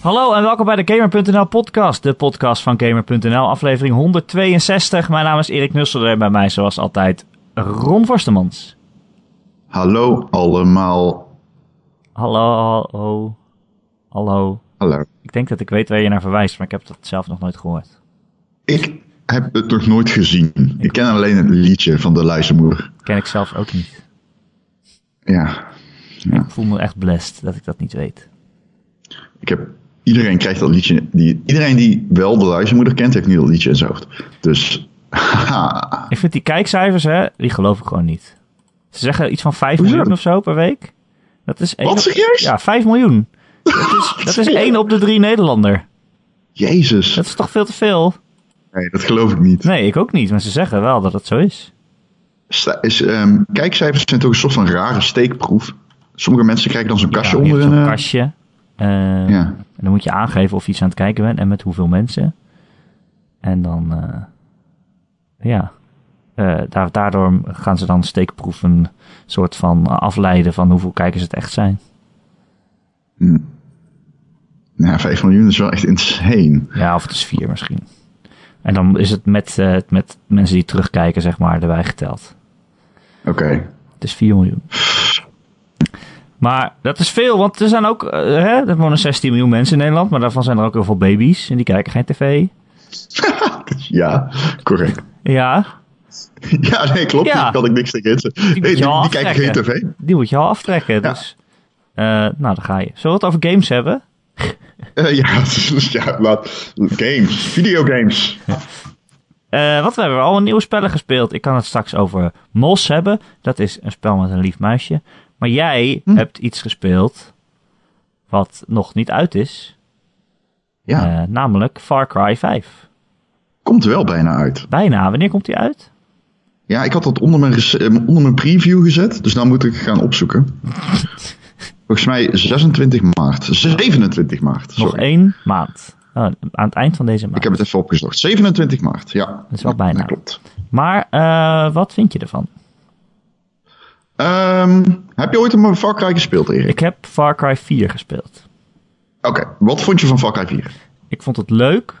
Hallo en welkom bij de Gamer.nl podcast, de podcast van Gamer.nl, aflevering 162. Mijn naam is Erik Nusselder en bij mij zoals altijd Ron Forstemans. Hallo allemaal. Hallo, hallo, hallo. Hallo. Ik denk dat ik weet waar je naar verwijst, maar ik heb dat zelf nog nooit gehoord. Ik heb het nog nooit gezien. Ik ken alleen het liedje van de luistermoeder. Ken ik zelf ook niet. Ja. ja. Ik voel me echt blessed dat ik dat niet weet. Ik heb, iedereen krijgt dat liedje. Die, iedereen die wel de luistermoeder kent, heeft niet dat liedje in zijn hoofd. Dus, haha. Ik vind die kijkcijfers, hè, die geloof ik gewoon niet. Ze zeggen iets van 5 Hoezo? miljoen of zo per week. Dat is één Wat, serieus? Ja, 5 miljoen. Dat is, dat is één op de drie Nederlander. Jezus. Dat is toch veel te veel? Nee, dat geloof ik niet. Nee, ik ook niet, maar ze zeggen wel dat het zo is. Is, ehm, kijkcijfers zijn toch een soort van rare steekproef. Sommige mensen krijgen dan zo'n kastje Ja, onder hun... zo'n eh, kastje. Eh, Ja. En dan moet je aangeven of je iets aan het kijken bent en met hoeveel mensen. En dan, eh, ja, Eh, daar, daardoor gaan ze dan steekproeven soort van afleiden van hoeveel kijkers het echt zijn. Ja, 5 miljoen is wel echt insane. Ja, of het is vier misschien. En dan is het met, eh, met mensen die terugkijken, zeg maar, erbij geteld. Oké. Het is 4 miljoen. Maar dat is veel, want er zijn ook, eh, hè, er wonen 16 miljoen mensen in Nederland, maar daarvan zijn er ook heel veel baby's en die kijken geen tv. Ja, correct. Ja, Ja, nee, klopt. Ja. Daar kan ik niks tegen Nee, je die, kijken geen tv. die moet je al aftrekken. Dus, eh, nou, dan ga je. Zullen we het over games hebben? Eh, ja, ja, laat. Games. Videogames. Eh, wat we hebben al een nieuwe spellen gespeeld. Ik kan het straks over Mos hebben. Dat is een spel met een lief muisje. Maar jij Hm. hebt iets gespeeld wat nog niet uit is. Ja, Eh, namelijk Far Cry 5. komt er wel bijna uit. Bijna. Wanneer komt die uit? Ja, ik had dat onder mijn, eh, onder mijn preview gezet, dus nou moet ik gaan opzoeken. Volgens mij 26 maart. 27 maart. Nog Sorry. één maand. Oh, aan het eind van deze maand. Ik heb het even opgezocht. 27 maart, ja. Dat is wel bijna. Dat klopt. Maar eh, wat vind je ervan? Ehm, heb je ooit een Far Cry gespeeld, Erik? Ik heb Far Cry 4 gespeeld. Oké, wat vond je van Far Cry 4? Ik vond het leuk.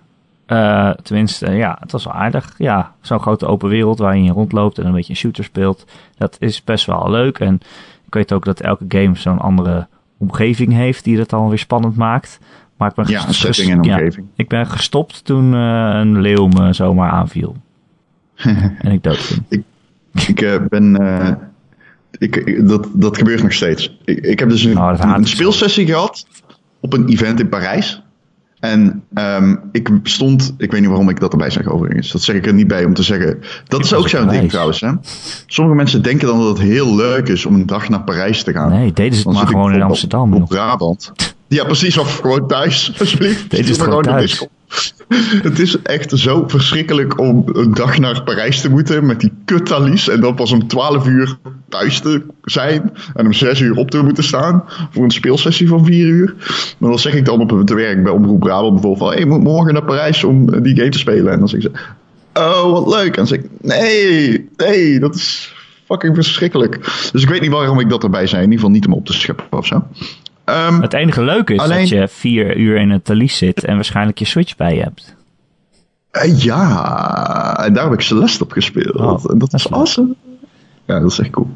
Eh, tenminste, ja, het was wel aardig. Ja, zo'n grote open wereld waar je rondloopt en een beetje een shooter speelt. Dat is best wel leuk. En ik weet ook dat elke game zo'n andere omgeving heeft die dat dan weer spannend maakt. Maar ik ben Ja, een setting en ja, omgeving. ik ben gestopt toen eh, een leeuw me zomaar aanviel. en ik dood ging. Ik eh, ben. Ik, dat, dat gebeurt nog steeds. Ik, ik heb dus een, Oh, zo. speelsessie gehad op een event in Parijs. En ehm, ik stond, ik weet niet waarom ik dat erbij zeg overigens. Dat zeg ik er niet bij om te zeggen. Dat is ook zo'n ding trouwens. Hè? Sommige mensen denken dan dat het heel leuk is om een dag naar Parijs te gaan. Nee, deden ze het maar gewoon in op- Amsterdam. Op nog. Brabant. Ja, precies. Of gewoon thuis, alsjeblieft. Dit is Doe gewoon thuis. Het is echt zo verschrikkelijk om een dag naar Parijs te moeten met die kuttalies. En dan pas om 12 uur thuis te zijn. En om 6 uur op te moeten staan voor een speelsessie van 4 uur. Maar dan zeg ik dan op het werk bij Omroep Brabant bijvoorbeeld van... Hé, hey, moet morgen naar Parijs om eh, die game te spelen. En dan zeg ik ze... Oh, wat leuk. En dan zeg ik... Nee, nee, dat is fucking verschrikkelijk. Dus ik weet niet waarom ik dat erbij zei. In ieder geval niet om op te scheppen of zo. Ehm, Het enige leuke is Alleen- dat je vier uur in het talies zit en waarschijnlijk je Switch bij je hebt. Eh, ja, en daar heb ik Celeste op gespeeld. Oh, dat dat is awesome. Ja, dat is echt cool.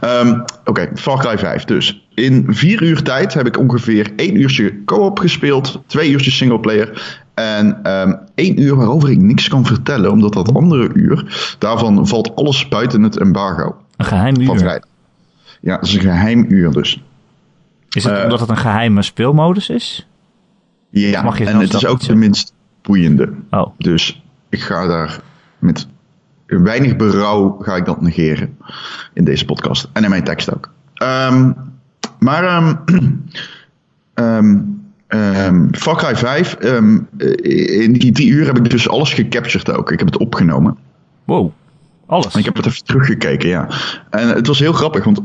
Ehm, Oké, Far Cry 5 dus. In vier uur tijd heb ik ongeveer één uurtje co-op gespeeld, twee uurtjes singleplayer en ehm één uur waarover ik niks kan vertellen, omdat dat andere uur, daarvan valt alles buiten het embargo Een geheim uur. Ja, dat is een geheim uur dus. Is het Eh, omdat het een geheime speelmodus is? Ja, Mag je en het is ook de minst boeiende. Oh, Dus ik ga daar met weinig berouw ga ik dat negeren in deze podcast. En in mijn tekst ook. Ehm, maar ehm, ehm, Far Cry 5, ehm, eh, in die drie uur heb ik dus alles gecaptured ook. Ik heb het opgenomen. wow. Alles. En ik heb het even teruggekeken, ja. En het was heel grappig, want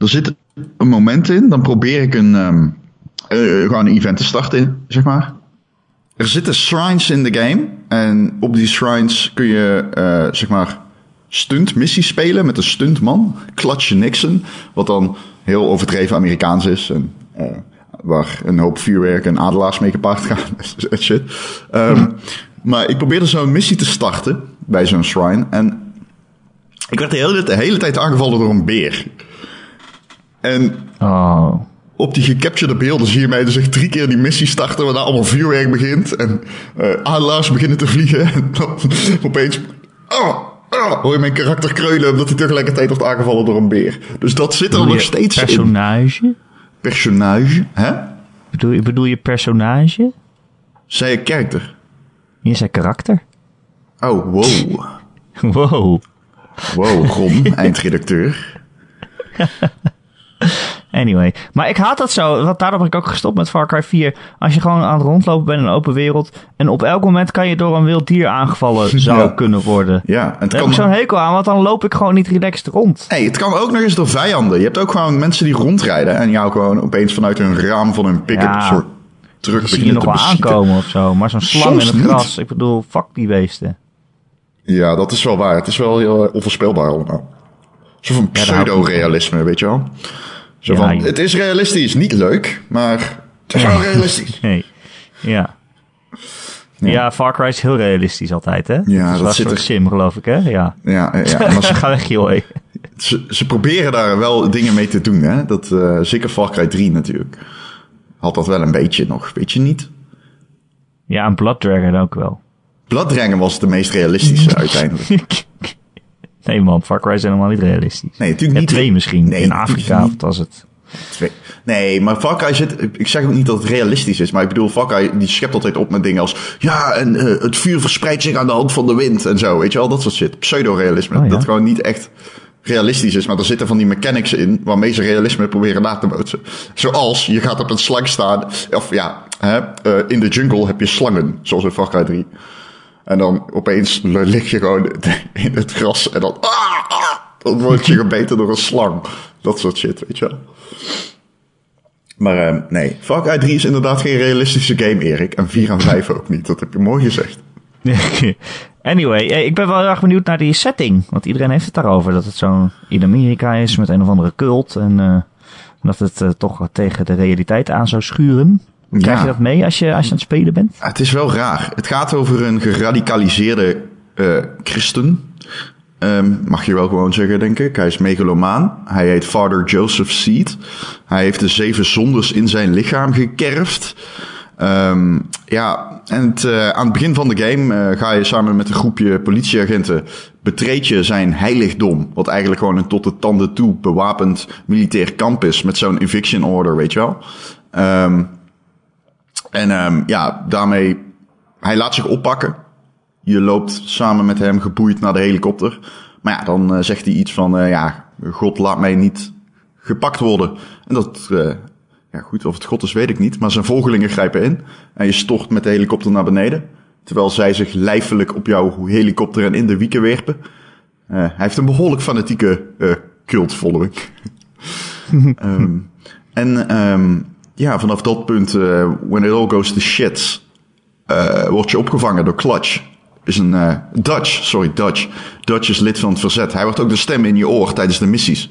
er zit een moment in, dan probeer ik een, ehm, eh, gewoon een event te starten, zeg maar. Er zitten shrines in de game. En op die shrines kun je, eh, zeg maar, stunt missies spelen met een stuntman. Clutch Nixon. Wat dan heel overdreven Amerikaans is. En, eh, waar een hoop vuurwerk en adelaars mee gepaard gaan. shit. Ehm, maar ik probeerde zo'n missie te starten bij zo'n shrine. En ik werd de hele, de hele tijd aangevallen door een beer. En Oh. op die gecaptured beelden zie je mij dus echt drie keer die missie starten, waarna allemaal vuurwerk begint en adelaars beginnen te vliegen. En dan opeens oh, oh, hoor je mijn karakter kreunen omdat hij tegelijkertijd wordt aangevallen door een beer. Dus dat zit er nog steeds in. personage? Personage, hè? Bedoel je, bedoel je personage? Zei je character? Je zei karakter. Oh, wow. Wow. Wow, Ron, eindredacteur. Anyway. Maar ik haat dat zo, want daarom ben ik ook gestopt met Far Cry 4. Als je gewoon aan het rondlopen bent in een open wereld. En op elk moment kan je door een wild dier aangevallen zou Ja. kunnen worden. Ja, en het Daar heb ik kan, zo'n hekel aan, want dan loop ik gewoon niet relaxed rond. hey, het kan ook nog eens door vijanden. Je hebt ook gewoon mensen die rondrijden en jou gewoon opeens vanuit hun raam van hun pick-up Ja. soort terug zie je nog te wel aankomen of zo. Maar zo'n slang in het gras. Ik bedoel, fuck die beesten. Ja, dat is wel waar. Het is wel heel eh, onvoorspelbaar allemaal. Zo van daar hou ik pseudo-realisme, weet je wel? Zo Ja, van, het is realistisch, niet leuk, maar het is wel realistisch. Nee. Ja. ja. Far Cry is heel realistisch altijd, hè? Ja, dat zit er- sim, geloof ik, hè? Ja. Ja, ja maar ze, Ga weg, joh. ze, ze proberen daar wel dingen mee te doen, hè? Dat, eh, zeker Far Cry 3 natuurlijk. Had dat wel een beetje nog, weet je niet? Ja, en Blood Dragon ook wel. Blood Dragon was de meest realistische uiteindelijk. Nee man, Far Cry is helemaal niet realistisch. Nee, natuurlijk Ja, niet. twee misschien. Nee, in Afrika niet. was het. Twee. Nee, maar Far Cry zit... Ik zeg ook niet dat het realistisch is, maar ik bedoel, Far Cry die schept altijd op met dingen als... Ja, en eh, het vuur verspreidt zich aan de hand van de wind en zo, weet je wel? Dat soort shit. Pseudo-realisme. Oh, ja. Dat gewoon niet echt realistisch is, maar er zitten van die mechanics in waarmee ze realisme proberen na te bootsen. Zoals, je gaat op een slang staan, of ja, hè, eh, in de jungle heb je slangen, zoals in Far Cry 3. En dan opeens lig je gewoon in het gras en dan... Ah, ah, dan word je gebeten door een slang. Dat soort shit, weet je wel. Maar eh, nee, Far Cry 3 is inderdaad geen realistische game, Erik. En 4 en 5 ook niet. Dat heb je mooi gezegd. anyway, eh, ik ben wel erg benieuwd naar die setting. Want iedereen heeft het daarover. Dat het zo in Amerika is met een of andere cult. En eh, dat het eh, toch tegen de realiteit aan zou schuren. Krijg Ja. je dat mee als je, als je aan het spelen bent? Het is wel raar. Het gaat over een geradicaliseerde eh, christen. Ehm, mag je wel gewoon zeggen, denk ik. Hij is megalomaan. Hij heet Father Joseph Seed. Hij heeft de zeven zondes in zijn lichaam gekerfd. Ehm, ja, en het, eh, aan het begin van de game eh, ga je samen met een groepje politieagenten betreed je zijn heiligdom. Wat eigenlijk gewoon een tot de tanden toe bewapend militair kamp is. Met zo'n eviction order, weet je wel. Ehm, en ehm, ja, daarmee, hij laat zich oppakken. Je loopt samen met hem geboeid naar de helikopter. Maar ja, dan eh, zegt hij iets van, eh, ja, God laat mij niet gepakt worden. En dat, eh, ja goed, of het God is weet ik niet. Maar zijn volgelingen grijpen in. En je stort met de helikopter naar beneden. Terwijl zij zich lijfelijk op jouw helikopter en in de wieken werpen. Hij heeft een behoorlijk fanatieke eh cult-following. Ehm, en ehm, ja, vanaf dat punt, eh, when it all goes to shit, eh, word je opgevangen door Clutch. Is een eh, Dutch, sorry, Dutch. Dutch is lid van het verzet. Hij wordt ook de stem in je oor tijdens de missies.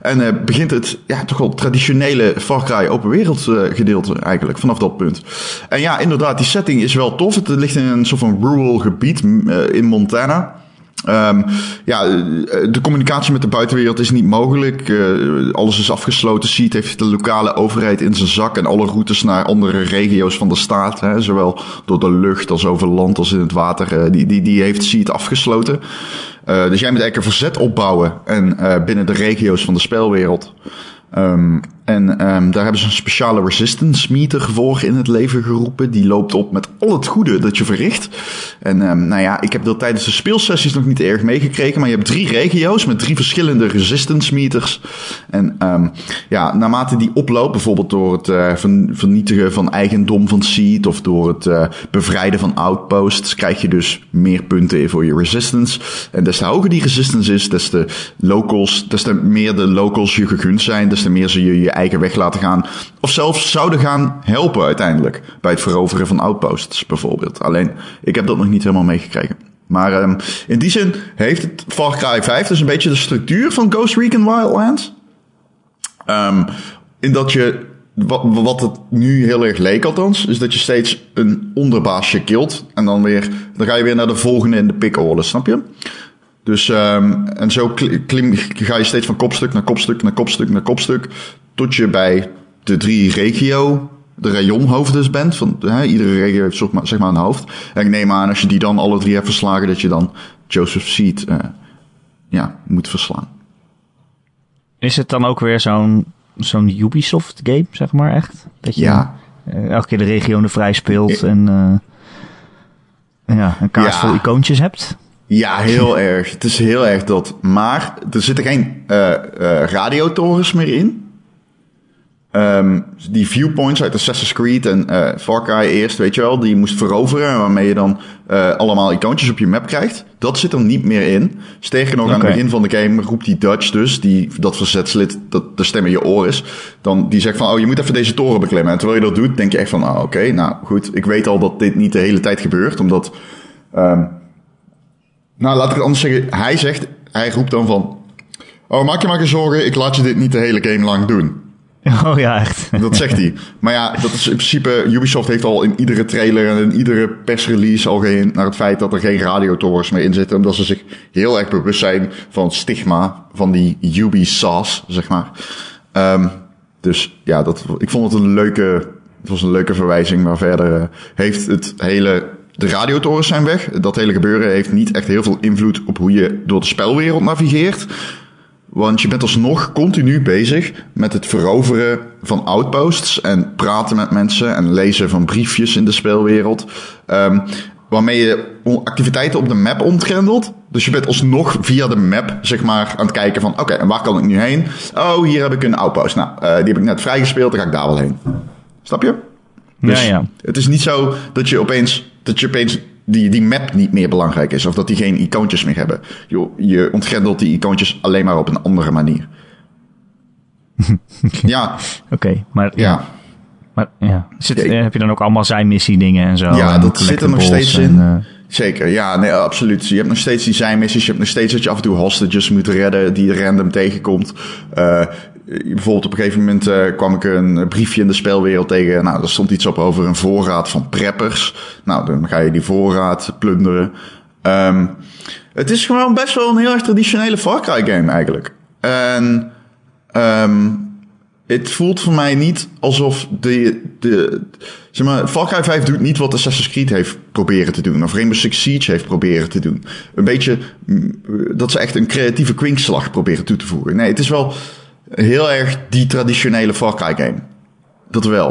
En begint het ja, toch wel traditionele Far Cry open wereld gedeelte eigenlijk, vanaf dat punt. En ja, inderdaad, die setting is wel tof. Het ligt in een soort van rural gebied in Montana. Ehm, ja, eh, de communicatie met de buitenwereld is niet mogelijk. Eh, alles is afgesloten. Seed heeft de lokale overheid in zijn zak en alle routes naar andere regio's van de staat, hè, zowel door de lucht als over land als in het water, eh, die, die, die heeft Seed afgesloten. Dus jij moet eigenlijk een verzet opbouwen en binnen de regio's van de spelwereld. Ehm, en ehm, daar hebben ze een speciale resistance meter voor in het leven geroepen. Die loopt op met al het goede dat je verricht. En ehm, nou ja, ik heb dat tijdens de speelsessies nog niet erg meegekregen. Maar je hebt drie regio's met drie verschillende resistance meters. En ehm, ja, naarmate die oploopt, bijvoorbeeld door het eh, vern- vernietigen van eigendom van seed of door het eh, bevrijden van outposts, krijg je dus meer punten voor je resistance. En des te hoger die resistance is, des te locals, des te meer de locals je gegund zijn, des te meer ze je je eigen weg laten gaan. Of zelfs zouden gaan helpen uiteindelijk bij het veroveren van outposts bijvoorbeeld. Alleen, ik heb dat nog niet helemaal meegekregen. Maar ehm, in die zin heeft het Far Cry 5 dus een beetje de structuur van Ghost Recon Wildlands. Ehm, in dat je wat, wat het nu heel erg leek althans, is dat je steeds een onderbaasje kilt. En dan weer, dan ga je weer naar de volgende in de pickorde, snap je? Dus, um, en zo klim, ga je steeds van kopstuk naar kopstuk naar kopstuk naar kopstuk. Tot je bij de drie regio, de rayonhoofden bent. Van, hè, iedere regio heeft zeg maar een hoofd. En ik neem aan, als je die dan alle drie hebt verslagen, dat je dan Joseph Seed uh, ja, moet verslaan. Is het dan ook weer zo'n zo'n Ubisoft game, zeg maar, echt? Dat je ja. Uh, elke keer de regionen vrij speelt en uh, ja, een kaart vol icoontjes hebt? Ja, heel erg. Het is heel erg dat. Maar er zitten geen uh, radiotorens meer in. Um, die viewpoints uit Assassin's Creed en uh, Far Cry eerst, weet je wel, die je moest veroveren, waarmee je dan uh, allemaal icoontjes op je map krijgt. Dat zit er niet meer in. Sterker nog, okay. aan het begin van de game roept die Dutch dus, die, dat verzetslid, dat de stem in je oor is, dan die zegt van, oh, je moet even deze toren beklimmen. En terwijl je dat doet, denk je echt van, ah, oké, okay, nou goed, ik weet al dat dit niet de hele tijd gebeurt, omdat, um, nou, laat ik het anders zeggen, hij zegt, hij roept dan van, oh, maak je maar geen zorgen, ik laat je dit niet de hele game lang doen. Oh ja, echt. Dat zegt hij. Maar ja, dat is in principe. Ubisoft heeft al in iedere trailer en in iedere persrelease al geen naar het feit dat er geen radiotorens meer in zitten. Omdat ze zich heel erg bewust zijn van het stigma van die Ubisoft, zeg maar. Um, dus ja, dat, ik vond het een leuke. Het was een leuke verwijzing. Maar verder uh, heeft het hele. De radiotorens zijn weg. Dat hele gebeuren heeft niet echt heel veel invloed op hoe je door de spelwereld navigeert. Want je bent alsnog continu bezig met het veroveren van outposts en praten met mensen en lezen van briefjes in de speelwereld. Um, waarmee je activiteiten op de map ontgrendelt. Dus je bent alsnog via de map, zeg maar, aan het kijken van... Oké, en waar kan ik nu heen? Oh, hier heb ik een outpost. Nou, uh, die heb ik net vrijgespeeld, dan ga ik daar wel heen. Snap je? Dus ja, ja. Het is niet zo dat je opeens, dat je opeens die, die map niet meer belangrijk is. Of dat die geen icoontjes meer hebben. Je, je ontgrendelt die icoontjes alleen maar op een andere manier. ja. Oké, maar ja. Maar ja, zit, ja, heb je dan ook allemaal zijn missie dingen en zo? Ja, dat zit er nog steeds in. Uh... Zeker, ja, nee, absoluut. Je hebt nog steeds die zijn missies. Je hebt nog steeds dat je af en toe hostages moet redden die random tegenkomt. Uh, bijvoorbeeld op een gegeven moment uh, kwam ik een briefje in de spelwereld tegen. Nou, daar stond iets op over een voorraad van preppers. Nou, dan ga je die voorraad plunderen. Um, het is gewoon best wel een heel erg traditionele Far Cry game eigenlijk. En um, het voelt voor mij niet alsof de, de zeg maar, Far Cry 5 doet niet wat Assassin's Creed heeft proberen te doen. Of Rainbow Six Siege heeft proberen te doen. Een beetje, dat ze echt een creatieve kwinkslag proberen toe te voegen. Nee, het is wel heel erg die traditionele Far Cry game. Dat wel.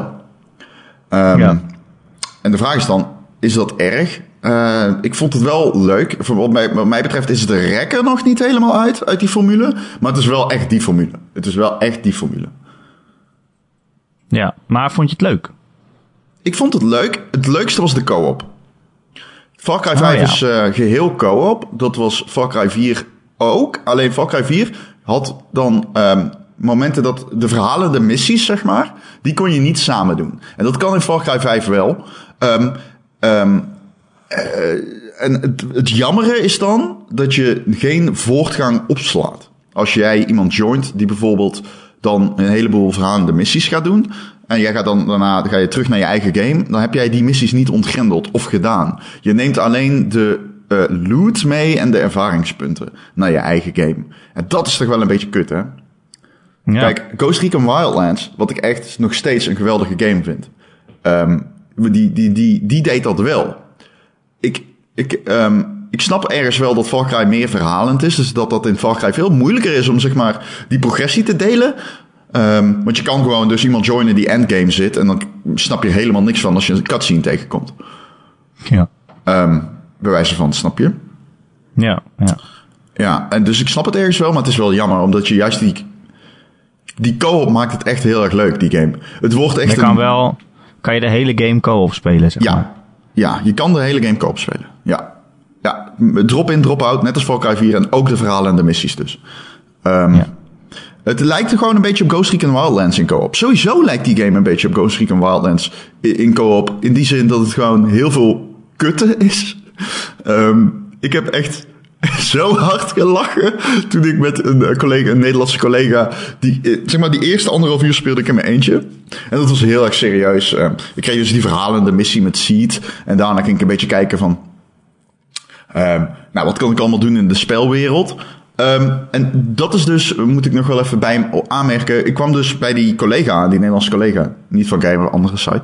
Um, ja. En de vraag is dan, is dat erg? Uh, ik vond het wel leuk. Wat mij, wat mij betreft is het de rekker nog niet helemaal uit, uit die formule. Maar het is wel echt die formule. Het is wel echt die formule. Ja, maar vond je het leuk? Ik vond het leuk. Het leukste was de co-op. Far Cry 5 is uh, geheel co-op. Dat was Far Cry 4 ook. Alleen Far Cry 4 had dan um, momenten dat de verhalen, de missies, zeg maar, die kon je niet samen doen. En dat kan in Far Cry 5 wel. Um, um, uh, en het, het jammere is dan dat je geen voortgang opslaat. Als jij iemand joint die bijvoorbeeld dan een heleboel verhalende missies gaat doen. En jij gaat dan daarna ga je terug naar je eigen game. Dan heb jij die missies niet ontgrendeld of gedaan. Je neemt alleen de uh, loot mee en de ervaringspunten naar je eigen game. En dat is toch wel een beetje kut, hè? Ja. Kijk, Ghost Recon Wildlands, wat ik echt nog steeds een geweldige game vind. Um, die, die, die, die deed dat wel. Ik, ik, um, ik snap ergens wel dat Far Cry meer verhalend is. Dus dat dat in Far Cry veel moeilijker is om zeg maar die progressie te delen. Um, want je kan gewoon dus iemand joinen die endgame zit. En dan snap je helemaal niks van als je een cutscene tegenkomt. Ja. Um, bij wijze van, snap je? Ja, ja. Ja, en dus ik snap het ergens wel, maar het is wel jammer. Omdat je juist die... Die co-op maakt het echt heel erg leuk, die game. Het wordt echt je kan wel... Kan je de hele game co-op spelen, zeg ja. maar? Ja, je kan de hele game co-op spelen. Ja. Ja, drop in, drop out, net als Far Cry 4 en ook de verhalen en de missies dus. Um, ja. Het lijkt er gewoon een beetje op Ghost Recon Wildlands in co-op. Sowieso lijkt die game een beetje op Ghost Recon Wildlands in co-op. In die zin dat het gewoon heel veel kutten is. Um, ik heb echt zo hard gelachen toen ik met een, collega, een Nederlandse collega, die, eh, zeg maar, die eerste anderhalf uur speelde ik in mijn eentje. En dat was heel erg serieus. Uh, ik kreeg dus die verhalende missie met Seed. En daarna ging ik een beetje kijken van, uh, nou, wat kan ik allemaal doen in de spelwereld? Um, en dat is dus, moet ik nog wel even bij aanmerken. Ik kwam dus bij die collega, die Nederlandse collega, niet van Gamer, andere site.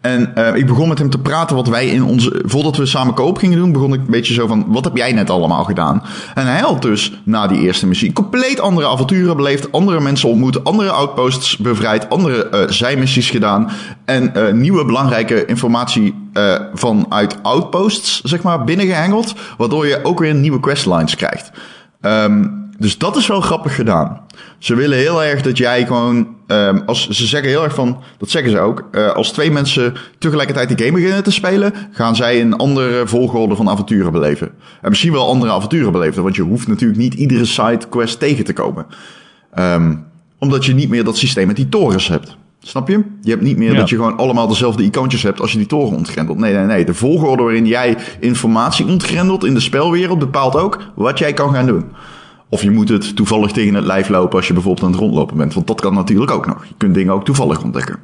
En uh, ik begon met hem te praten wat wij in onze. Voordat we samen koop gingen doen, begon ik een beetje zo van: wat heb jij net allemaal gedaan? En hij had dus na die eerste missie compleet andere avonturen beleefd, andere mensen ontmoet, andere outposts bevrijd, andere uh, zijmissies gedaan. En uh, nieuwe belangrijke informatie vanuit outposts, zeg maar, binnengehengeld. Waardoor je ook weer nieuwe questlines krijgt. Um, dus dat is wel grappig gedaan. Ze willen heel erg dat jij gewoon, um, als, ze zeggen heel erg van, dat zeggen ze ook, uh, als twee mensen tegelijkertijd die game beginnen te spelen, gaan zij een andere volgorde van avonturen beleven. En misschien wel andere avonturen beleven, want je hoeft natuurlijk niet iedere side quest tegen te komen. Um, omdat je niet meer dat systeem met die torens hebt. Snap je? Je hebt niet meer dat je gewoon allemaal dezelfde icoontjes hebt als je die toren ontgrendelt. Nee, nee, nee. De volgorde waarin jij informatie ontgrendelt in de spelwereld bepaalt ook wat jij kan gaan doen. Of je moet het toevallig tegen het lijf lopen als je bijvoorbeeld aan het rondlopen bent. Want dat kan natuurlijk ook nog. Je kunt dingen ook toevallig ontdekken.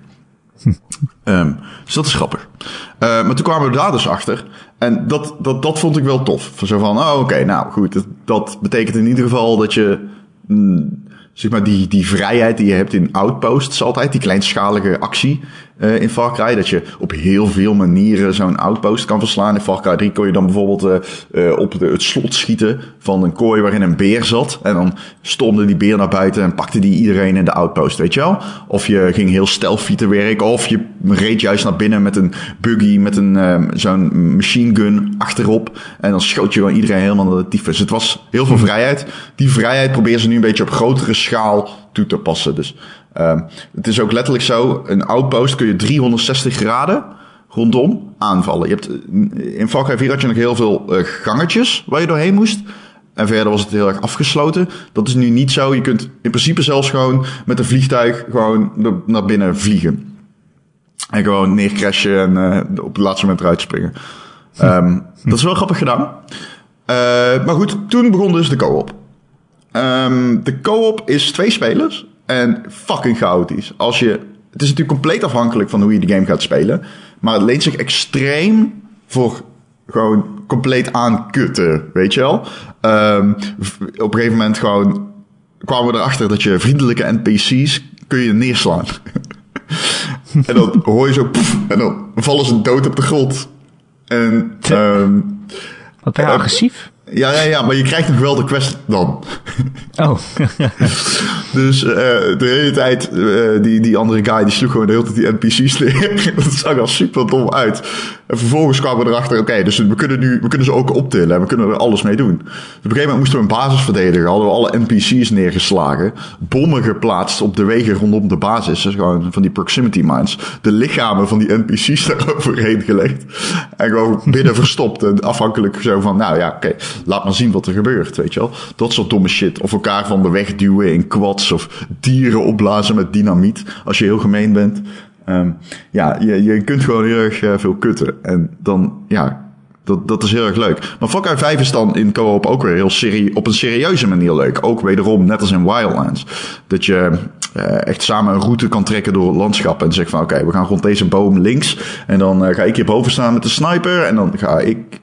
um, dus dat is grappig. Uh, maar toen kwamen we daar dus achter. En dat, dat, dat vond ik wel tof. Zo van, oh oké, nou goed. Dat, dat, betekent in ieder geval dat je... Mm, zeg maar die, die vrijheid die je hebt in outposts altijd, die kleinschalige actie uh, in Far Cry, dat je op heel veel manieren zo'n outpost kan verslaan. In Far Cry 3 kon je dan bijvoorbeeld uh, uh, op de, het slot schieten van een kooi waarin een beer zat. En dan stormde die beer naar buiten en pakte die iedereen in de outpost, weet je wel? Of je ging heel stealthy te werk, of je reed juist naar binnen met een buggy, met een zo'n machine gun achterop. En dan schoot je gewoon iedereen helemaal naar de tyfus. Het was heel veel vrijheid. Die vrijheid proberen ze nu een beetje op grotere schaal toe te passen. Dus uh, het is ook letterlijk zo, een outpost kun je 360 graden rondom aanvallen. Je hebt, eh, in Cry 4 had je nog heel veel uh, gangetjes waar je doorheen moest. En verder was het heel erg afgesloten. Dat is nu niet zo. Je kunt in principe zelfs gewoon met een vliegtuig gewoon naar binnen vliegen. En gewoon neercrashen en uh, op het laatste moment eruit springen. Um, dat is wel grappig gedaan. Uh, maar goed, toen begon dus de co-op. Um, de co-op is twee spelers en fucking chaotisch. Als je, het is natuurlijk compleet afhankelijk van hoe je de game gaat spelen. Maar het leent zich extreem voor gewoon compleet aankutten, weet je wel. Um, op een gegeven moment gewoon kwamen we erachter dat je vriendelijke NPC's kun je neerslaan. en dan hoor je zo en dan vallen ze dood op de grond. En, um, Wat ben je agressief? Ja, ja, ja, maar je krijgt nog wel de quest dan. Oh. dus uh, de hele tijd, uh, die, die andere guy, die sloeg gewoon de hele tijd die NPC's neer. dat zag er super dom uit. En vervolgens kwamen we erachter, oké, dus we kunnen nu, we kunnen ze ook optillen en we kunnen er alles mee doen. Dus op een gegeven moment moesten we een basis verdedigen. Hadden we alle NPC's neergeslagen. Bommen geplaatst op de wegen rondom de basis. Dus gewoon van die proximity mines. De lichamen van die NPC's daaroverheen gelegd. En gewoon binnen verstopt. En afhankelijk zo van, nou ja, oké, laat maar zien wat er gebeurt, weet je wel. Dat soort domme shit. Of elkaar van de weg duwen in quads. Of dieren opblazen met dynamiet. Als je heel gemeen bent. Um, ja, je, je kunt gewoon heel erg uh, veel kutten. En dan, ja, dat, dat is heel erg leuk. Maar Far Cry 5 is dan in co-op ook weer heel serie, op een serieuze manier leuk. Ook wederom, net als in Wildlands. Dat je uh, echt samen een route kan trekken door het landschap. En zegt van, oké, we gaan rond deze boom links. En dan uh, ga ik hier boven staan met de sniper. En dan ga ik...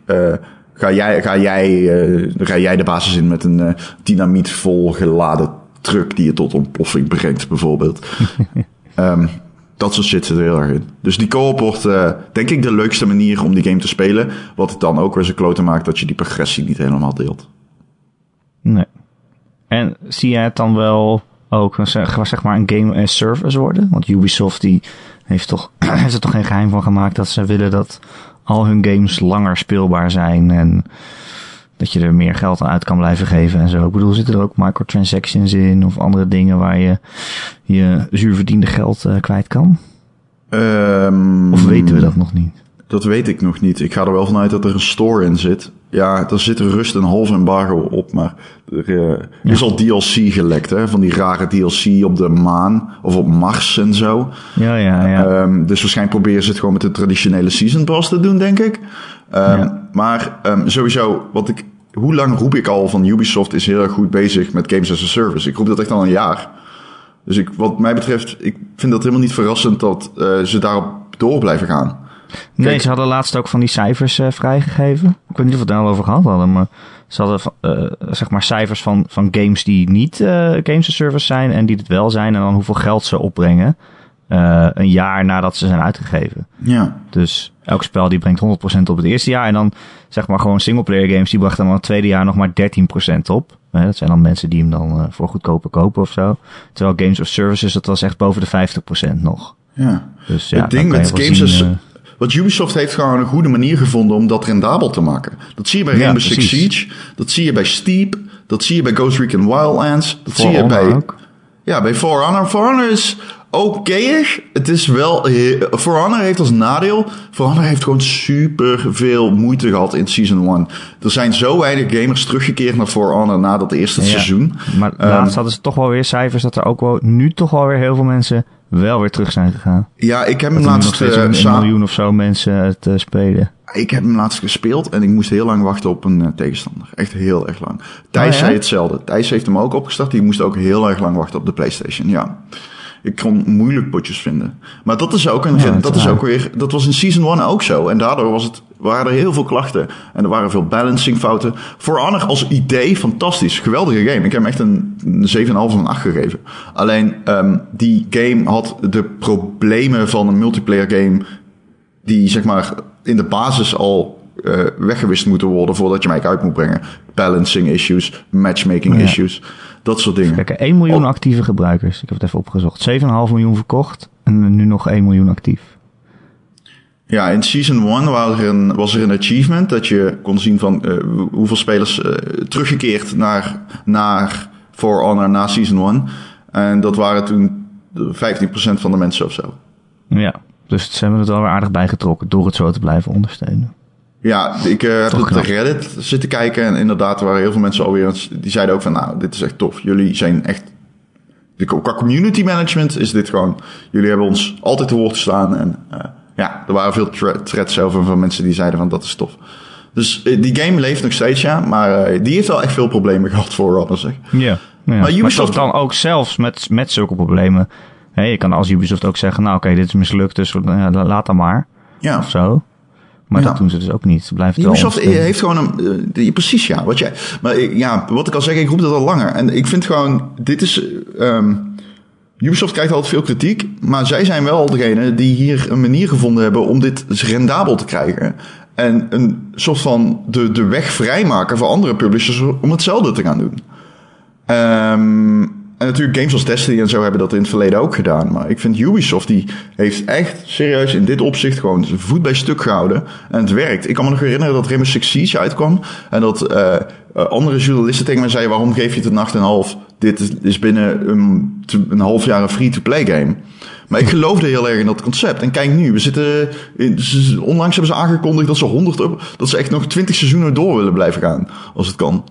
Ga jij, ga, jij, ga jij de basis in met een dynamiet vol geladen truck die je tot ontploffing brengt, bijvoorbeeld. um, dat soort shit zit er heel erg in. Dus die co-op wordt, uh, denk ik, de leukste manier om die game te spelen. Wat het dan ook weer zo kloten maakt dat je die progressie niet helemaal deelt. Nee. En zie jij het dan wel ook zeg maar een game as service worden? Want Ubisoft die heeft, toch, heeft er toch geen geheim van gemaakt dat ze willen dat al hun games langer speelbaar zijn en dat je er meer geld aan uit kan blijven geven en zo. Ik bedoel, zitten er ook microtransactions in of andere dingen waar je je zuurverdiende geld uh, kwijt kan? Um, of weten we dat nog niet? Dat weet ik nog niet. Ik ga er wel vanuit dat er een store in zit. Ja, er zit rust een half embargo op, maar er uh, ja. is al DLC gelekt, hè? Van die rare DLC op de maan of op Mars en zo. Ja, ja, ja. Um, dus waarschijnlijk proberen ze het gewoon met de traditionele season pass te doen, denk ik. Um, ja. Maar um, sowieso, wat ik hoe lang roep ik al van Ubisoft is heel erg goed bezig met games as a service? Ik roep dat echt al een jaar. Dus ik, wat mij betreft, ik vind dat helemaal niet verrassend dat uh, ze daarop door blijven gaan. Nee, Kijk, ze hadden laatst ook van die cijfers uh, vrijgegeven. Ik weet niet of we het daar al over gehad hadden, maar ze hadden uh, zeg maar cijfers van, van games die niet games as service zijn en die het wel zijn en dan hoeveel geld ze opbrengen. Een jaar nadat ze zijn uitgegeven. Ja. Dus elk spel die brengt 100% op het eerste jaar. En dan zeg maar gewoon singleplayer games die brachten dan het tweede jaar nog maar 13% op. Dat zijn dan mensen die hem dan voor goedkoper kopen of zo. Terwijl Games of Services, dat was echt boven de 50% nog. Ja. Dus ja, het ding met Games zien. Want Ubisoft heeft gewoon een goede manier gevonden om dat rendabel te maken. Dat zie je bij Rainbow Six Siege. Dat zie je bij Steep. Dat zie je bij Ghost Recon Wildlands. Dat zie je bij... Ook. Ja, bij For Honor. For Honor is oké Het is wel... For Honor heeft als nadeel... For Honor heeft gewoon super veel moeite gehad in Season 1. Er zijn zo weinig gamers teruggekeerd naar For Honor na dat eerste seizoen. Maar um, laatst hadden ze toch wel weer cijfers... dat er ook wel nu toch wel weer heel veel mensen wel weer terug zijn gegaan. Ja, ik heb hem laatst... Uh, een miljoen of zo mensen te spelen. Ik heb hem laatst gespeeld en ik moest heel lang wachten op een uh, tegenstander. Echt heel erg lang. Thijs oh, ja? zei hetzelfde. Thijs heeft hem ook opgestart. Die moest ook heel erg lang wachten op de PlayStation. Ja. Ik kon moeilijk potjes vinden. Maar dat is ook een, ja, dat, is ook weer, dat was in season 1 ook zo. En daardoor was het, waren er heel veel klachten. En er waren veel balancing fouten. For Honor als idee, fantastisch. Geweldige game. Ik heb hem echt een, een 7,5 of een 8 gegeven. Alleen, um, die game had de problemen van een multiplayer game. Die zeg maar in de basis al uh, weggewist moeten worden voordat je mij uit moet brengen. Balancing issues, matchmaking ja. issues. Dat soort dingen. Kijk, 1 miljoen actieve gebruikers. Ik heb het even opgezocht. 7,5 miljoen verkocht en nu nog 1 miljoen actief. Ja, in Season 1 was er een, was er een achievement dat je kon zien van uh, hoeveel spelers uh, teruggekeerd naar, naar For Honor na Season 1. En dat waren toen 15% van de mensen of zo. Ja, dus ze hebben het wel weer aardig bijgetrokken door het zo te blijven ondersteunen. Ja, ik uh, heb op de Reddit zitten kijken en inderdaad waren heel veel mensen alweer, die zeiden ook van nou, dit is echt tof. Jullie zijn echt, qua community management is dit gewoon, jullie hebben ons altijd te woord gestaan en uh, ja, er waren veel threads over van mensen die zeiden van dat is tof. Dus uh, die game leeft nog steeds, ja, maar die heeft wel echt veel problemen gehad voor Honor, zeg. Ja, ja. maar Ubisoft dan ook zelfs met, met zulke problemen. Hey, je kan als Ubisoft ook zeggen, nou oké, dit is mislukt, dus laat dan maar. Ja. Of zo. Maar dat doen ze dus ook niet. blijft Ubisoft heeft gewoon een... Uh, precies, ja. Wat jij, maar ja, wat ik al zeg, ik roep dat al langer. En ik vind gewoon, dit is... Um, Ubisoft krijgt altijd veel kritiek, maar zij zijn wel degene die hier een manier gevonden hebben om dit rendabel te krijgen. En een soort van de, de weg vrijmaken voor andere publishers om hetzelfde te gaan doen. Um, en natuurlijk games als Destiny en zo hebben dat in het verleden ook gedaan. Maar ik vind Ubisoft, die heeft echt serieus in dit opzicht gewoon zijn voet bij stuk gehouden. En het werkt. Ik kan me nog herinneren dat Rainbow Six Siege uitkwam. En dat uh, andere journalisten tegen me zeiden, waarom geef je het een nacht en half? Dit is binnen een, een half jaar een free-to-play game. Maar ik geloofde heel erg in dat concept. En kijk nu, we zitten. In, onlangs hebben ze aangekondigd dat ze 100 dat ze echt nog 20 seizoenen door willen blijven gaan. Als het kan.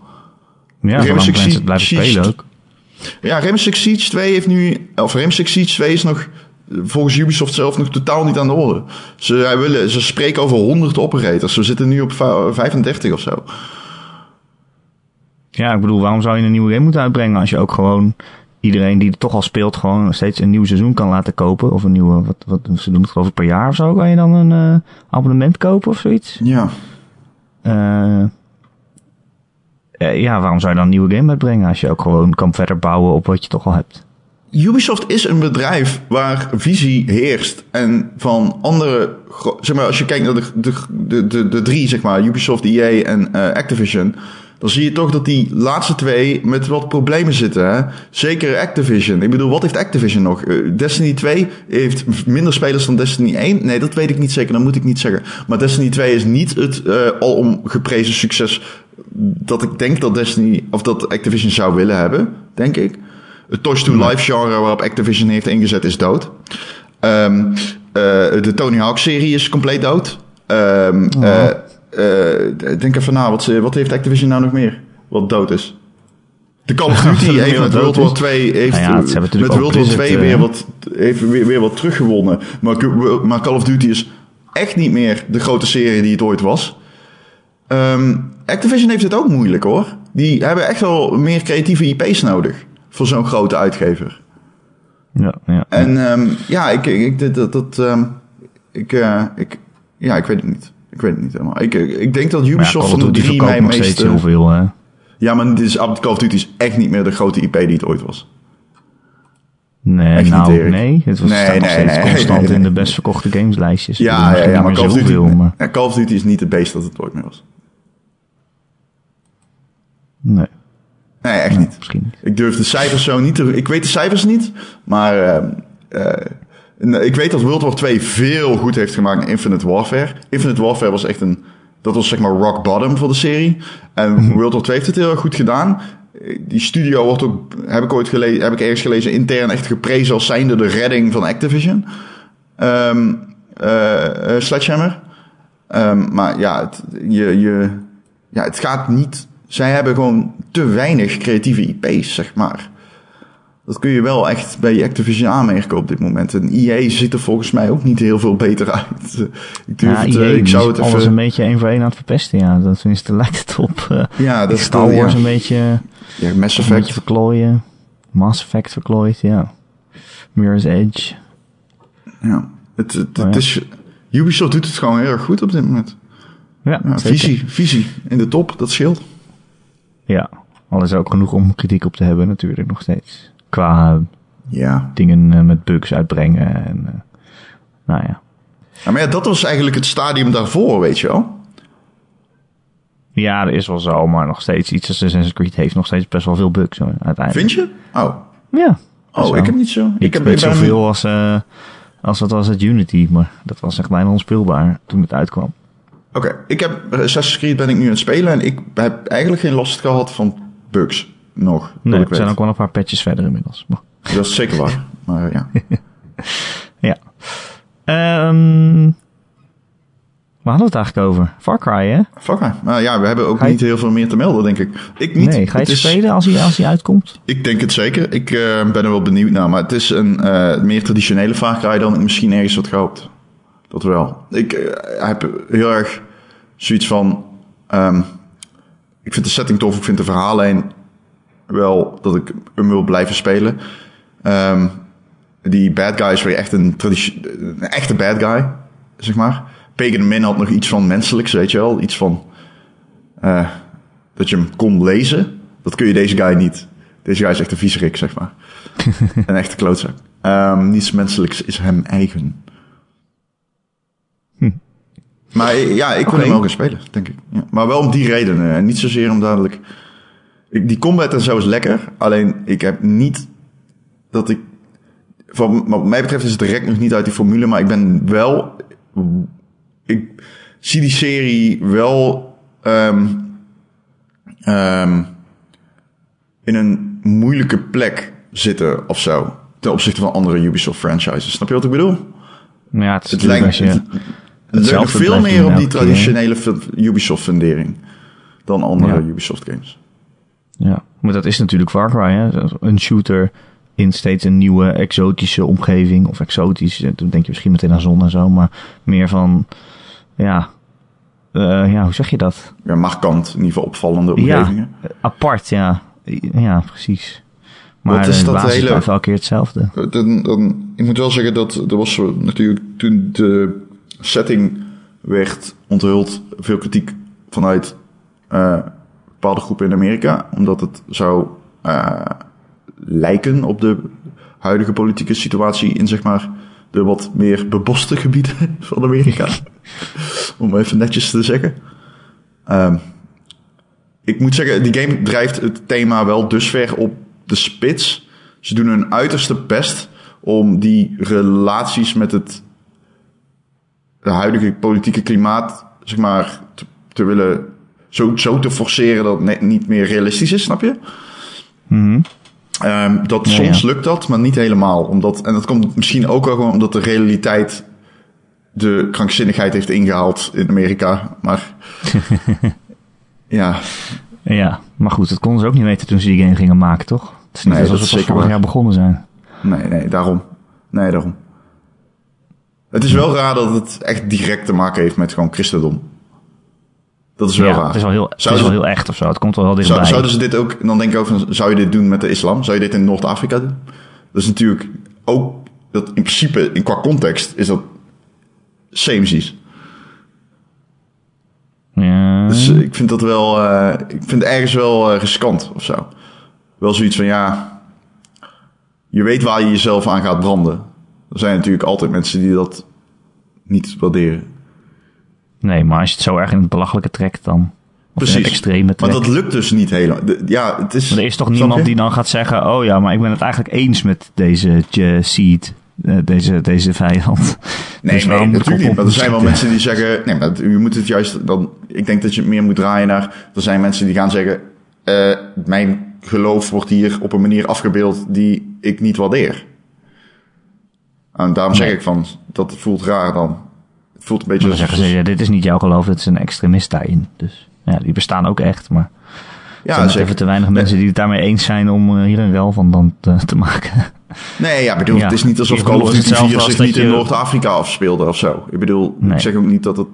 Ja, Rainbow Six Siege blijven spelen ook. Ja, Rainbow Six Siege 2 heeft nu... Of Rainbow Six Siege 2 is nog volgens Ubisoft zelf nog totaal niet aan de orde. Ze, willen, ze spreken over 100 operators. We zitten nu op 35 of zo. Ja, ik bedoel, waarom zou je een nieuwe game moeten uitbrengen als je ook gewoon iedereen die het toch al speelt gewoon steeds een nieuw seizoen kan laten kopen? Of een nieuwe, wat, wat ze doen het geloof ik per jaar of zo, kan je dan een uh, abonnement kopen of zoiets? Ja. Uh, uh, ja, waarom zou je dan een nieuwe game uitbrengen als je ook gewoon kan verder bouwen op wat je toch al hebt? Ubisoft is een bedrijf waar visie heerst. En van andere, zeg maar, als je kijkt naar de, de, de, de, drie, zeg maar, Ubisoft, EA en uh, Activision. Dan zie je toch dat die laatste twee met wat problemen zitten. Hè? Zeker Activision. Ik bedoel, wat heeft Activision nog? Uh, Destiny 2 heeft minder spelers dan Destiny 1. Nee, dat weet ik niet zeker. Dat moet ik niet zeggen. Maar Destiny 2 is niet het uh, alom geprezen succes dat ik denk dat Destiny of dat Activision zou willen hebben, denk ik. Het Touch to Life genre waarop Activision heeft ingezet is dood. Um, uh, de Tony Hawk serie is compleet dood. Um, oh. uh, uh, denk even na, wat, wat heeft Activision nou nog meer wat dood is? De Call of Duty heeft met World War 2 heeft nou ja, met World War 2 weer wat heeft weer, weer wat teruggewonnen. Maar, maar Call of Duty is echt niet meer de grote serie die het ooit was. Um, Activision heeft het ook moeilijk hoor. Die hebben echt wel meer creatieve IP's nodig. Voor zo'n grote uitgever. Ja, ja. En um, ja, ik, ik, dat, dat, um, ik, uh, ik, ja, ik weet het niet. Ik weet het niet helemaal. Ik, ik denk dat Ubisoft van de drie mij meest... heel veel, hè? Ja, maar dit is, Call of Duty is echt niet meer de grote IP die het ooit was. Nee, echt nou, niet, nee. Het was nee, nee, nog steeds nee, constant in de best verkochte gameslijstjes. Ja, ja, ja, maar Call of, Duty, maar... Call of Duty is niet het beest dat het ooit meer was. Nee. Nee, echt niet. Misschien niet. Ik durf de cijfers zo niet te... Ik weet de cijfers niet, maar... Uh, uh, ik weet dat World War 2 veel goed heeft gemaakt in Infinite Warfare. Infinite Warfare was echt een... Dat was zeg maar rock bottom voor de serie. En mhm. World War 2 heeft het heel erg goed gedaan. Die studio wordt ook, heb ik ooit gelezen, heb ik ergens gelezen, intern echt geprezen als zijnde de redding van Activision. Um, uh, Sledgehammer. Um, maar ja, het, je, je, ja, het gaat niet zij hebben gewoon te weinig creatieve IP's, zeg maar. Dat kun je wel echt bij Activision aanmerken op dit moment. En EA ziet er volgens mij ook niet heel veel beter uit. ik, durf ja, het, EA ik zou het even... alles een beetje één voor één aan het verpesten. Ja, dat tenminste lijkt het op. Uh, ja, dat Star Wars ja. een beetje... Ja, Mass Effect. Een beetje verklooien. Mass Effect verklooid, ja. Mirror's Edge. Ja, het, het, oh, ja. is... Ubisoft doet het gewoon heel erg goed op dit moment. Ja, ja visie, visie in de top, dat scheelt. Ja, al is er ook genoeg om kritiek op te hebben natuurlijk nog steeds. Qua ja. dingen eh, met bugs uitbrengen en uh, nou ja. ja. Maar ja, dat was eigenlijk het stadium daarvoor, weet je wel. Ja, dat is wel zo, maar nog steeds iets als Assassin's Creed heeft nog steeds best wel veel bugs hoor, uiteindelijk. Vind je? Oh. Ja. Oh, ik heb niet zo. Ik, ik heb niet zoveel als, uh, als wat was het Unity, maar dat was echt bijna onspeelbaar toen het uitkwam. Oké, ik heb Assassin's Creed ben ik nu aan het spelen en ik heb eigenlijk geen last gehad van bugs nog. Nee, er zijn ook wel een paar patches verder inmiddels. Dat is zeker waar, maar ja. ja. Um, waar hadden we het eigenlijk over? Far Cry, hè? Far Cry. Nou ja, we hebben ook niet heel veel meer te melden, denk ik. Ik niet. Nee, ga je het spelen als hij, als hij uitkomt? Ik denk het zeker. Ik uh, ben er wel benieuwd naar. Maar het is een uh, meer traditionele Far Cry dan ik misschien ergens had gehoopt. Dat wel. Ik uh, heb heel erg zoiets van... Um, ik vind de setting tof, ik vind de verhaallijn wel dat ik hem wil blijven spelen. Um, die bad guy is weer echt een, een echte bad guy, zeg maar. Pagan Min had nog iets van menselijks, weet je wel. Iets van... Uh, dat je hem kon lezen. Dat kun je deze guy niet. Deze guy is echt een viezerik, zeg maar. een echte klootzak. Um, niets menselijks is hem eigen. Maar ja, ik wil hem ook gaan spelen, denk ik. Ja. Maar wel om die redenen. En niet zozeer om dadelijk... Die combat en zo is lekker. Alleen, ik heb niet dat ik... Van, wat mij betreft is het direct nog niet uit die formule. Maar ik ben wel... Ik zie die serie wel... Um, um, in een moeilijke plek zitten of zo. Ten opzichte van andere Ubisoft franchises. Snap je wat ik bedoel? Ja, het, het lijkt... Je het leunt veel meer op die traditionele Ubisoft-fundering dan andere Ubisoft games. Ja, maar dat is natuurlijk Far Cry, hè? Een shooter in steeds een nieuwe exotische omgeving. Of exotisch, dan denk je misschien meteen aan zon en zo. Maar meer van, ja, uh, ja hoe zeg je dat? Ja, markant, in ieder geval opvallende omgevingen. Ja, apart, ja. Ja, precies. Maar Wat is dat hele... blijft elke keer hetzelfde. Dan, dan, ik moet wel zeggen dat er was natuurlijk toen de setting werd onthuld veel kritiek vanuit uh, bepaalde groepen in Amerika, omdat het zou uh, lijken op de huidige politieke situatie in zeg maar de wat meer beboste gebieden van Amerika. Om even netjes te zeggen. Um, ik moet zeggen, die game drijft het thema wel dusver op de spits. Ze doen hun uiterste best om die relaties met het de huidige politieke klimaat, zeg maar, te willen zo, zo te forceren dat het niet meer realistisch is, snap je? Mm um, dat soms lukt dat, maar niet helemaal. Omdat, en dat komt misschien ook wel gewoon omdat de realiteit de krankzinnigheid heeft ingehaald in Amerika. Maar ja. Ja, maar goed, dat konden ze ook niet weten toen ze die game gingen maken, toch? Het is niet nee, alsof ze vorig jaar begonnen zijn. Nee, nee, daarom. Nee, daarom. Het is wel raar dat het echt direct te maken heeft met gewoon christendom. Dat is wel ja, raar. het is wel heel, het is wel heel echt of zo. Het komt wel heel Zou, dichtbij. zouden ze dit ook, dan denk ik van, zou je dit doen met de islam? Zou je dit in Noord-Afrika doen? Dat is natuurlijk ook, dat in principe, in, qua context, is dat same Ja. Dus eh, ik vind dat wel, eh, ik vind het ergens wel eh, riskant of zo. Wel zoiets van, ja, je weet waar je jezelf aan gaat branden. Er zijn natuurlijk altijd mensen die dat niet waarderen. Nee, maar als je het zo erg in het belachelijke trekt, dan. Of in het extreme Maar trekt. dat lukt dus niet helemaal. Ja, het is... Maar er is toch niemand die dan gaat zeggen: Oh ja, maar ik ben het eigenlijk eens met deze J- seed, eh, deze, deze vijand. Nee, Dus nee natuurlijk niet. Maar er zijn wel mensen die zeggen... Nee, maar je moet het juist... Dan, ik denk dat je het meer moet draaien naar... Er zijn mensen die gaan zeggen... eh, mijn geloof wordt hier op een manier afgebeeld die ik niet waardeer. En daarom zeg ik van... Dat voelt raar dan. Voelt een beetje... Dan zeggen ze: ja, Dit is niet jouw geloof, dit is een extremist daarin. Dus ja, die bestaan ook echt. Maar er Ja, zijn nog zeker. even te weinig mensen die het daarmee eens zijn om eh, hier een rel van dan te, te maken. Nee, ja, ik bedoel, Ja. het is niet alsof Call of Duty 4 hetzelfde als zich niet in Noord-Afrika afspeelde of zo. Ik bedoel, Nee. ik zeg ook niet dat het...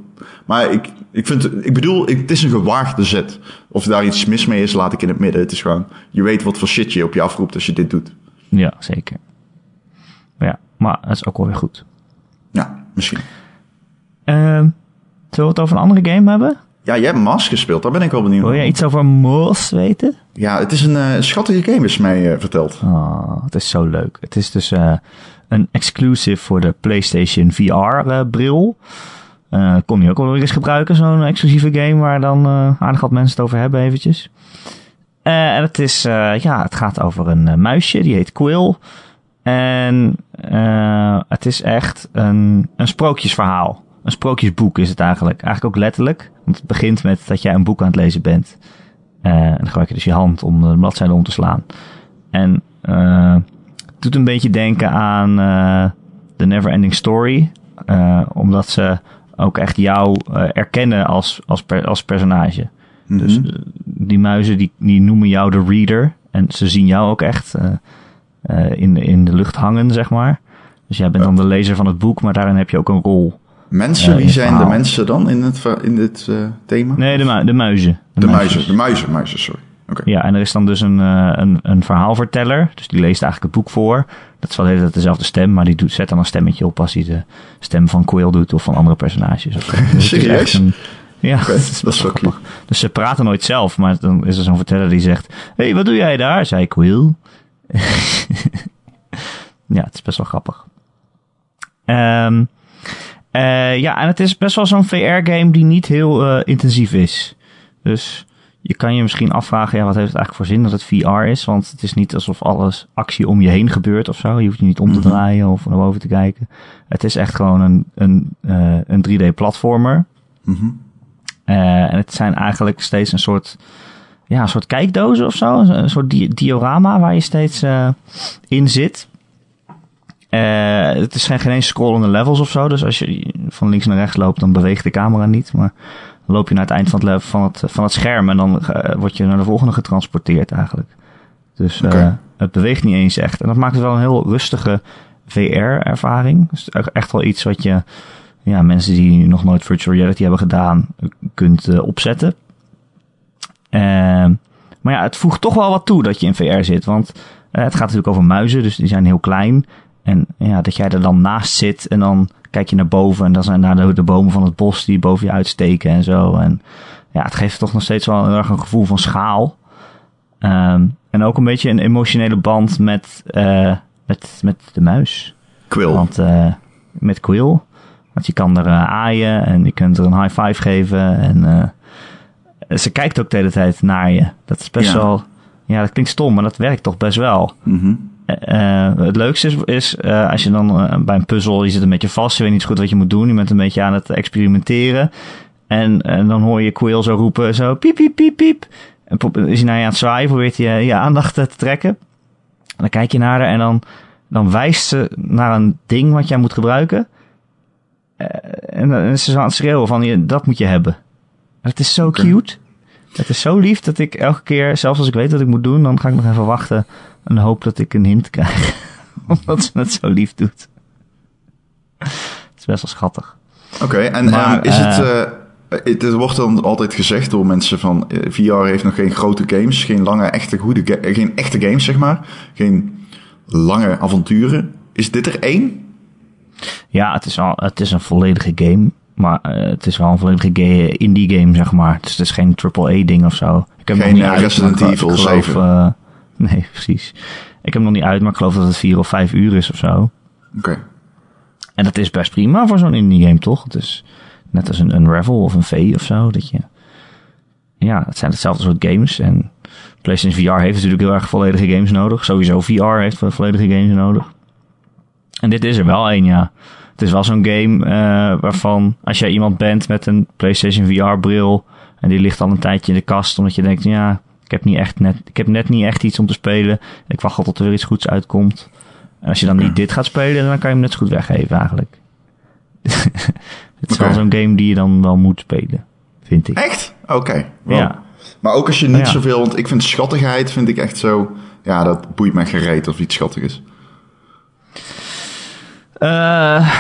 Maar ik, ik, vind, ik bedoel, ik, het is een gewaagde zet. Of daar iets mis mee is, laat ik in het midden. Het is gewoon, je weet wat voor shit je op je afroept als je dit doet. ja, zeker. Ja, maar dat is ook wel weer goed. Ja, misschien. Ehm, zullen we het over een andere game hebben? Ja, jij hebt Mask gespeeld, daar ben ik wel benieuwd Wil jij iets over Moors weten? Ja, het is een eh, schattige game, is mij eh, verteld. Oh, het is zo leuk. Het is dus eh, een exclusive voor de PlayStation VR-bril. Kon je ook wel eens gebruiken, zo'n exclusieve game waar dan aardig wat mensen het over hebben eventjes. En het is, ja, het gaat over een muisje, die heet Quill. En het is echt een, een sprookjesverhaal. Een sprookjesboek is het eigenlijk. Eigenlijk ook letterlijk. Want het begint met dat jij een boek aan het lezen bent. Eh, en dan gebruik je dus je hand om de bladzijde om te slaan. En eh, het doet een beetje denken aan eh The Neverending Story. Eh, omdat ze ook echt jou eh, erkennen als, als, per- als personage. Dus Mhm. eh, die muizen die, die noemen jou de reader. En ze zien jou ook echt eh, eh, in, in de lucht hangen, zeg maar. Dus jij bent dan de lezer van het boek, maar daarin heb je ook een rol. Mensen, wie zijn de mensen dan in, het, in dit eh, thema? Nee, de, mu- de muizen. de muisjes. muizen, de muizen, muizen, sorry. Ja, en er is dan dus een, eh, een, een verhaalverteller. Dus die leest eigenlijk het boek voor. Dat is wel de hele tijd dezelfde stem, maar die doet, zet dan een stemmetje op als hij de stem van Quill doet of van andere personages. Serieus? een- ja, dat is dat is wel grappig. Dus ze praten nooit zelf, maar dan is er zo'n verteller die zegt: Hé, hey, wat doe jij daar? Zei Quill. ja, het is best wel grappig. Ehm, eh, ja, en het is best wel zo'n VR-game die niet heel eh, intensief is. Dus je kan je misschien afvragen, ja, wat heeft het eigenlijk voor zin dat het VR is? Want het is niet alsof alles actie om je heen gebeurt of zo. Je hoeft je niet om te Mhm. draaien of naar boven te kijken. Het is echt gewoon een, een, eh, een 3D-platformer. Mhm. En het zijn eigenlijk steeds een soort, ja, een soort kijkdozen of zo. Een, soort di- diorama waar je steeds in zit. Eh, het is geen, eens scrollende levels of zo. Dus als je van links naar rechts loopt, dan beweegt de camera niet. Maar dan loop je naar het eind van het, level, van het, van het scherm en dan eh, word je naar de volgende getransporteerd eigenlijk. Dus eh, het beweegt niet eens echt. En dat maakt het wel een heel rustige VR-ervaring. Dus echt- echt wel iets wat je ja, mensen die nog nooit virtual reality hebben gedaan, kunt opzetten. Ehm, maar ja, het voegt toch wel wat toe dat je in VR zit. Want het gaat natuurlijk over muizen, dus die zijn heel klein. En ja, dat jij er dan naast zit en dan kijk je naar boven en dan zijn daar de, de bomen van het bos die boven je uitsteken en zo. En ja, het geeft toch nog steeds wel heel erg een gevoel van schaal. Ehm, en ook een beetje een emotionele band met, eh, met, met de muis. Quill. Want eh, met Quill. Want je kan er eh, aaien en je kunt er een high five geven. En ze kijkt ook de hele tijd naar je. Dat is best Ja. wel. Ja, dat klinkt stom, maar dat werkt toch best wel. Mhm. Eh, eh, het leukste is, is eh, als je dan eh, bij een puzzel, je zit een beetje vast, je weet niet goed wat je moet doen, je bent een beetje aan het experimenteren. En, en dan hoor je Quill zo roepen, zo piep, piep, piep, piep. En pro- is hij naar je aan het zwaaien, probeert hij je, je aandacht eh, te trekken. En dan kijk je naar haar en dan, dan wijst ze naar een ding wat jij moet gebruiken. Eh, en dan is ze zo aan het schreeuwen van, je, dat moet je hebben. En het is zo cute. Het is zo lief dat ik elke keer, zelfs als ik weet wat ik moet doen, dan ga ik nog even wachten en hoop dat ik een hint krijg. Omdat ze het zo lief doet. Het is best wel schattig. Oké, en Maar, is het... eh, het, wordt dan altijd gezegd door mensen van eh, VR heeft nog geen grote games, geen lange, echte goede, geen echte games zeg maar, geen lange avonturen. Is dit er één? Ja, het is, al, het is een volledige game. Maar eh, het is wel een volledige indie game, zeg maar. Dus het is geen AAA-ding of zo. Ik heb Geen, nog niet eh, uit, Resident ik Evil geloof, 7. eh, nee, precies. Ik heb hem nog niet uit, maar ik geloof dat het vier of vijf uur is of zo. Oké. En dat is best prima voor zo'n indie game, toch? Het is net als een Unravel of een V of zo. Dat je... Ja, het zijn hetzelfde soort games. En PlayStation VR heeft natuurlijk heel erg volledige games nodig. Sowieso VR heeft volledige games nodig. En dit is er wel één, ja. Het is wel zo'n game eh, waarvan als jij iemand bent met een PlayStation VR-bril... en die ligt al een tijdje in de kast, omdat je denkt... ja, ik heb, niet echt net, ik heb net niet echt iets om te spelen. Ik wacht al tot er weer iets goeds uitkomt. En als je dan niet dit gaat spelen, dan kan je hem net zo goed weggeven eigenlijk. het is wel zo'n game die je dan wel moet spelen, vind ik. Echt? Oké. Wow. Ja. Maar ook als je niet Ja. zoveel, want ik vind schattigheid vind ik echt zo, ja, dat boeit mij gereed of iets schattig is. Eh,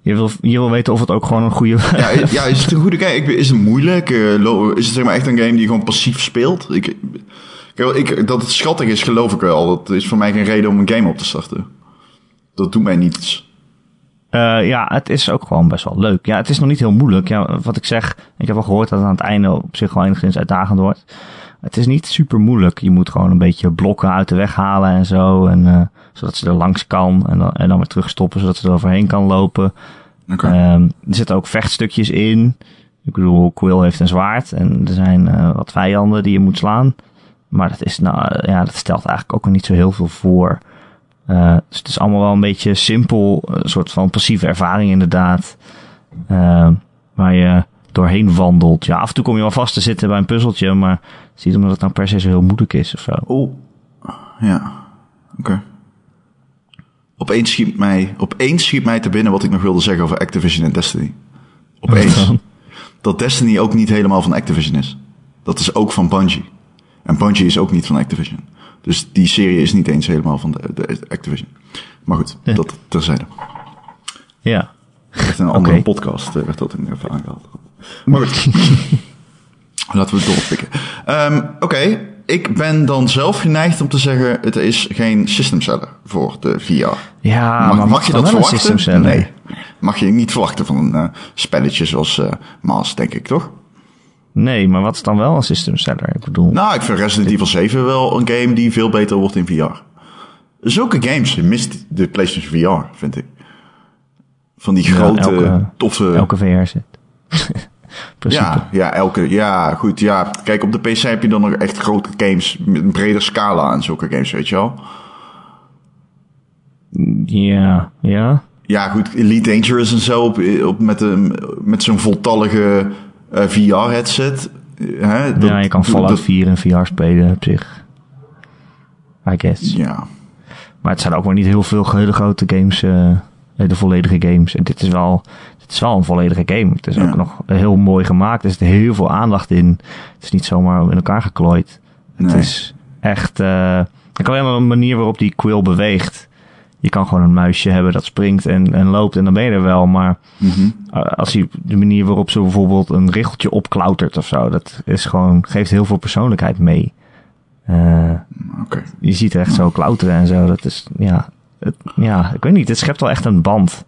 je, wil, je wil weten of het ook gewoon een goede... Ja, ja, is het een goede game? Is het moeilijk? Eh, is het zeg maar echt een game die je gewoon passief speelt? Ik, ik, dat het schattig is, geloof ik wel. Dat is voor mij geen reden om een game op te starten. Dat doet mij niets. Eh, ja, het is ook gewoon best wel leuk. Ja, het is nog niet heel moeilijk. Ja, wat ik zeg, ik heb al gehoord dat het aan het einde op zich wel enigszins uitdagend wordt. Het is niet super moeilijk. Je moet gewoon een beetje blokken uit de weg halen en zo. En, eh, zodat ze er langs kan en dan, en dan weer terugstoppen, zodat ze er overheen kan lopen. Ehm, er zitten ook vechtstukjes in. Ik bedoel, Quill heeft een zwaard en er zijn eh, wat vijanden die je moet slaan. Maar dat, is, nou, eh, ja, dat stelt eigenlijk ook niet zo heel veel voor. Dus het is allemaal wel een beetje simpel, een soort van passieve ervaring inderdaad. Ehm, waar je doorheen wandelt. Ja, af en toe kom je wel vast te zitten bij een puzzeltje, maar het is niet omdat het nou per se zo heel moeilijk is of zo. Oh. Ja. Oké. Opeens schiet mij, opeens schiet mij te binnen wat ik nog wilde zeggen over Activision en Destiny. Opeens. dat Destiny ook niet helemaal van Activision is. Dat is ook van Bungie. En Bungie is ook niet van Activision. Dus die serie is niet eens helemaal van de, de Activision. Maar goed, Ja. dat terzijde. Ja. Echt een andere podcast eh, werd dat in even aangehaald. Maar goed. Laten we het doorpikken. Ehm, Oké, ik ben dan zelf geneigd om te zeggen... het is geen system seller voor de VR. Ja, maar mag, je dat seller? Nee. Mag je niet verwachten van een eh, spelletje zoals eh Maas, denk ik, toch? Nee, maar wat is dan wel een system seller? Ik bedoel, Nou, ik vind Resident Evil 7 wel een game die veel beter wordt in VR. Zulke games mist de PlayStation VR, vind ik. Van die Ja, grote, elke- toffe... elke VR zit. Principe. Ja, ja, elke, ja, goed, ja. Kijk, op de PC heb je dan nog echt grote games met een breder scala en zulke games, weet je wel. Ja, ja. Ja, goed, Elite Dangerous en zo op, op, met, een, met zo'n voltallige eh, VR-headset. Hè, dat- ja, je kan Fallout dat- 4 in VR spelen op zich. I guess. Ja, Maar het zijn ook maar niet heel veel hele grote games, eh, hele volledige games. En dit is wel, dit is wel een volledige game. Het is Ja. ook nog heel mooi gemaakt. Er zit heel veel aandacht in. Het is niet zomaar in elkaar geklooid. Het is echt... eh ik alleen maar een manier waarop die quill beweegt. Je kan gewoon een muisje hebben dat springt en, en loopt en dan ben je er wel. Maar Mhm. uh, als hij de manier waarop ze bijvoorbeeld een richeltje opklautert of zo, dat is gewoon, geeft heel veel persoonlijkheid mee. Eh, je ziet er echt zo klauteren en zo. Dat is, ja, het, ja, ik weet niet. Het schept wel echt een band.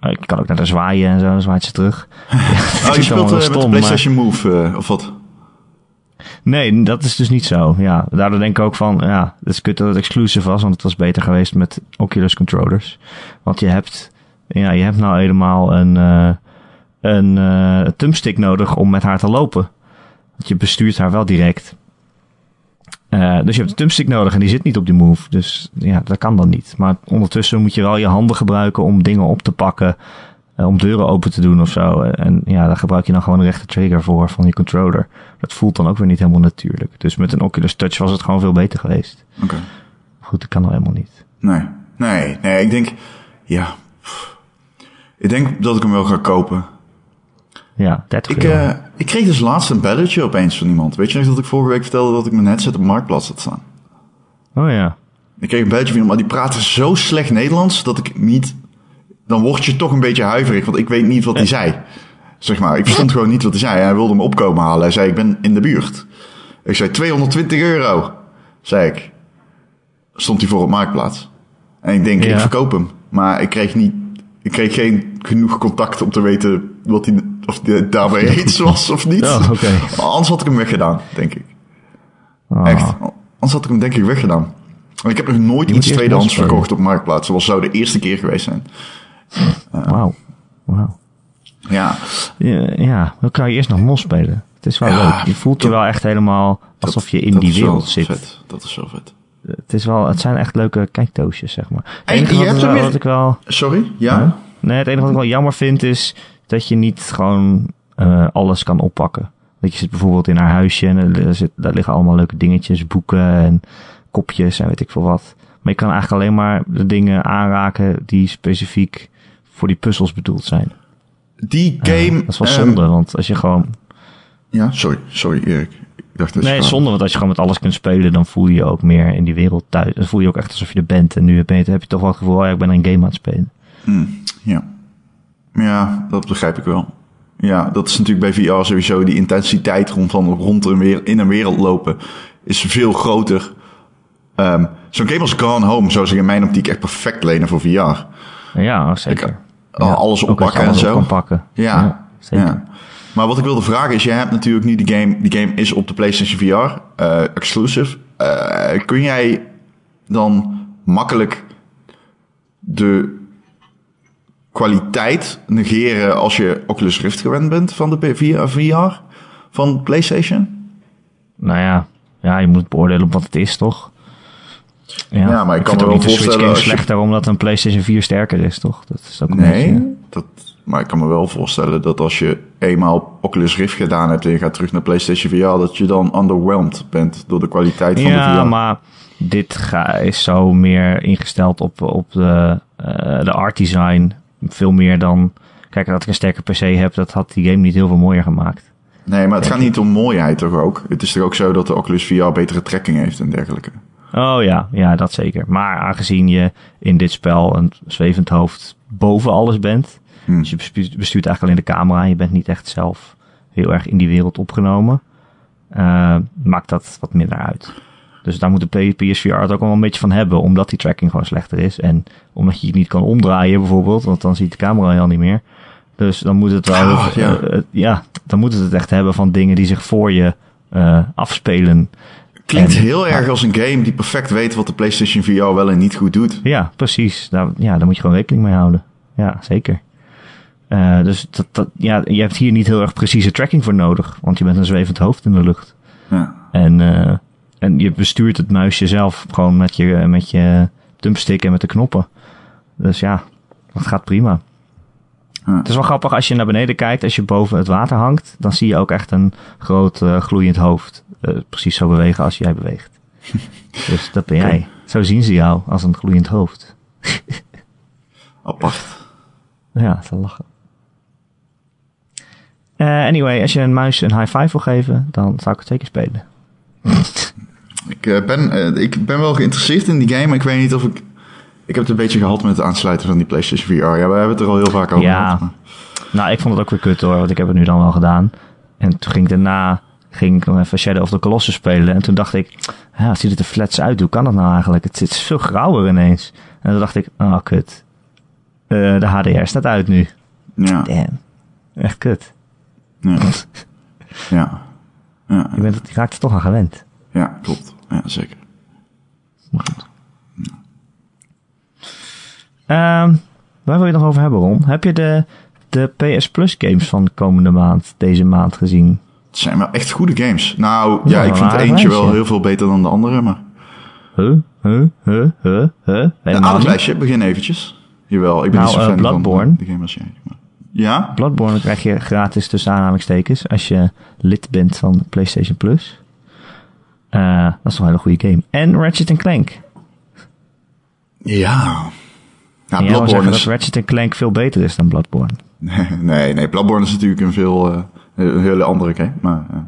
Uh, Je kan ook naar de zwaaien en zo, dan zwaait ze terug. Oh, je speelt eh, met de maar- PlayStation Move, eh, of wat? Nee, dat is dus niet zo. Ja, daardoor denk ik ook van, ja, het is kut dat het exclusive was, want het was beter geweest met Oculus controllers. Want je hebt, ja, je hebt nou helemaal een, eh een thumbstick nodig om met haar te lopen. Want je bestuurt haar wel direct. Eh, dus je hebt een thumbstick nodig en die zit niet op die move. Dus ja, dat kan dan niet. Maar ondertussen moet je wel je handen gebruiken om dingen op te pakken. eh, om deuren open te doen of zo. En ja, daar gebruik je dan gewoon een rechte trigger voor van je controller. Dat voelt dan ook weer niet helemaal natuurlijk. Dus met een Oculus Touch was het gewoon veel beter geweest. Oké. Goed, dat kan nou helemaal niet. Nee, nee, nee, ik denk, ja. Ik denk dat ik hem wel ga kopen. Ja, 30 Ik, euro. eh, ik kreeg dus laatst een belletje opeens van iemand. Weet je nog dat ik vorige week vertelde dat ik mijn headset op Marktplaats had staan? Oh ja. Ik kreeg een belletje van iemand, maar die praatte zo slecht Nederlands dat ik niet dan word je toch een beetje huiverig, want ik weet niet wat hij zei. Zeg maar, ik verstond gewoon niet wat hij zei. Hij wilde me opkomen halen. Hij zei, ik ben in de buurt. Ik zei, 220 euro, zei ik. Stond hij voor op Marktplaats. En ik denk, Ja. ik verkoop hem. Maar ik kreeg niet, ik kreeg geen genoeg contact om te weten wat hij, of hij daarbij eens was of niet. Oké. Maar anders had ik hem weggedaan, denk ik. Oh. Echt. Anders had ik hem denk ik weggedaan. Want ik heb nog nooit iets tweedehands verkocht op Marktplaats. Dat zou de eerste keer geweest zijn. Wauw. Wauw. Ja, Ja, ja, dan kan je eerst nog mos spelen. Het is wel Ja, leuk. Je voelt je dat- wel echt helemaal alsof je in dat die wel wereld zit. Vet. Dat is zo vet. Het, is wel, het zijn echt leuke kijkdoosjes, zeg maar. Het En enige je wat, hebt wel- meer- wat ik wel... Sorry? Ja? Nee, het enige wat ik wel jammer vind is dat je niet gewoon eh, alles kan oppakken. Dat je zit bijvoorbeeld in haar huisje en er zit, daar liggen allemaal leuke dingetjes, boeken en kopjes en weet ik veel wat. Maar je kan eigenlijk alleen maar de dingen aanraken die specifiek voor die puzzels bedoeld zijn. Die Eh, game... dat is wel ehm, zonde, want als je gewoon... ja, sorry. Sorry, Erik. Ik dacht dat je... Nee, zonde, want als je gewoon met alles kunt spelen, dan voel je je ook meer in die wereld thuis. Dan voel je ook echt alsof je er bent. En nu ben je, heb je toch wel het gevoel, oh ja, ik ben een game aan het spelen. Hmm, ja. Ja, dat begrijp ik wel. Ja, dat is natuurlijk bij VR sowieso. Die intensiteit rond, van, rond een weer, in een wereld lopen is veel groter. Ehm, Zo'n game als Gone Home zou zich in mijn optiek echt perfect lenen voor VR. Ja, zeker. Ik- Oh, alles oppakken en alles zo. pakken. Ja, zeker. ja. Maar wat ik wilde vragen is, jij hebt natuurlijk nu de game, die game is op de PlayStation VR, eh, exclusive. Eh, kun jij dan makkelijk de kwaliteit negeren als je Oculus Rift gewend bent van de VR, VR van PlayStation? Nou ja, ja, je moet beoordelen op wat het is, toch? Ja, maar ik kan me wel de voorstellen als je- slechter omdat een PlayStation 4 sterker is, toch? Dat is ook een beetje- Nee, dat, maar ik kan me wel voorstellen dat als je eenmaal Oculus Rift gedaan hebt en je gaat terug naar PlayStation VR, dat je dan underwhelmed bent door de kwaliteit van de Ja, VR. maar dit ga, is zo meer ingesteld op, op de, eh, de art design. Veel meer dan... Kijk, dat ik een sterke PC heb, dat had die game niet heel veel mooier gemaakt. Nee, maar het gaat niet om mooiheid toch ook? Het is toch ook zo dat de Oculus VR betere trekking heeft en dergelijke? Oh ja, ja, dat zeker. Maar aangezien je in dit spel een zwevend hoofd boven alles bent... Hm. Dus je bestuurt, eigenlijk alleen de camera. Je bent niet echt zelf heel erg in die wereld opgenomen. eh, maakt dat wat minder uit. Dus daar moet de PSVR het ook wel een beetje van hebben. Omdat die tracking gewoon slechter is. En omdat je het niet kan omdraaien bijvoorbeeld. Want dan ziet de camera je al niet meer. Dus dan moet het wel... Oh, ja. eh, eh, ja, dan moet het het echt hebben van dingen die zich voor je eh, afspelen. Klinkt En- heel erg als een game die perfect weet wat de PlayStation VR wel en niet goed doet. Ja, precies. Daar, ja, daar moet je gewoon rekening mee houden. Ja, zeker. Dus dat, dat, ja, je hebt hier niet heel erg precieze tracking voor nodig. Want je bent een zwevend hoofd in de lucht. Ja. En, en je bestuurt het muisje zelf gewoon met je, met je thumbstick en met de knoppen. Dus ja, dat gaat prima. Het is wel grappig als je naar beneden kijkt, als je boven het water hangt, dan zie je ook echt een groot eh, gloeiend hoofd. eh, precies zo bewegen als jij beweegt. dus dat ben jij. Zo zien ze jou als een gloeiend hoofd. Apart. Ja, te lachen. Eh, anyway, als je een muis een high five wil geven, dan zou ik het zeker spelen. Ik, eh, ben, eh, ik ben wel geïnteresseerd in die game, maar ik weet niet of ik... Ik heb het een beetje gehad met het aansluiten van die PlayStation VR. Ja, we hebben het er al heel vaak over Ja. gehad. maar- Nou, ik vond het ook weer kut hoor, want ik heb het nu dan wel gedaan. En toen ging ik daarna ging ik even Shadow of the Colossus spelen. En toen dacht ik, ja, ziet het er flats uit? Hoe kan dat nou eigenlijk? Het zit veel grauwer ineens. En toen dacht ik, oh kut. Eh, de HDR staat uit nu. Ja, Damn. Echt kut. ja, ja, ja, Je, bent, je raakt er toch aan gewend. Ja, klopt. Ja, zeker. Maar goed. Ehm, waar wil je het nog over hebben, Ron? Heb je de, de PS Plus games van de komende maand, deze maand gezien? Het zijn wel echt goede games. Nou, Ja, ja, ik vind een eentje wel heel veel beter dan de andere, maar... Huh? Huh? Huh? Huh? Huh? Een aardig lijstje, begin eventjes. Jawel, ik ben Nou, niet zo eh, fan Bloodborne. van de game als jij. maar- Ja? Bloodborne krijg je gratis tussen aanhalingstekens als je lid bent van PlayStation Plus. Eh, dat is een hele goede game. En Ratchet Clank. Ja. Ja, en jij Bloodborne dat is... Ratchet Clank veel beter is dan Bloodborne. Nee, nee, Bloodborne is natuurlijk een veel... eh, een hele andere game, maar... eh,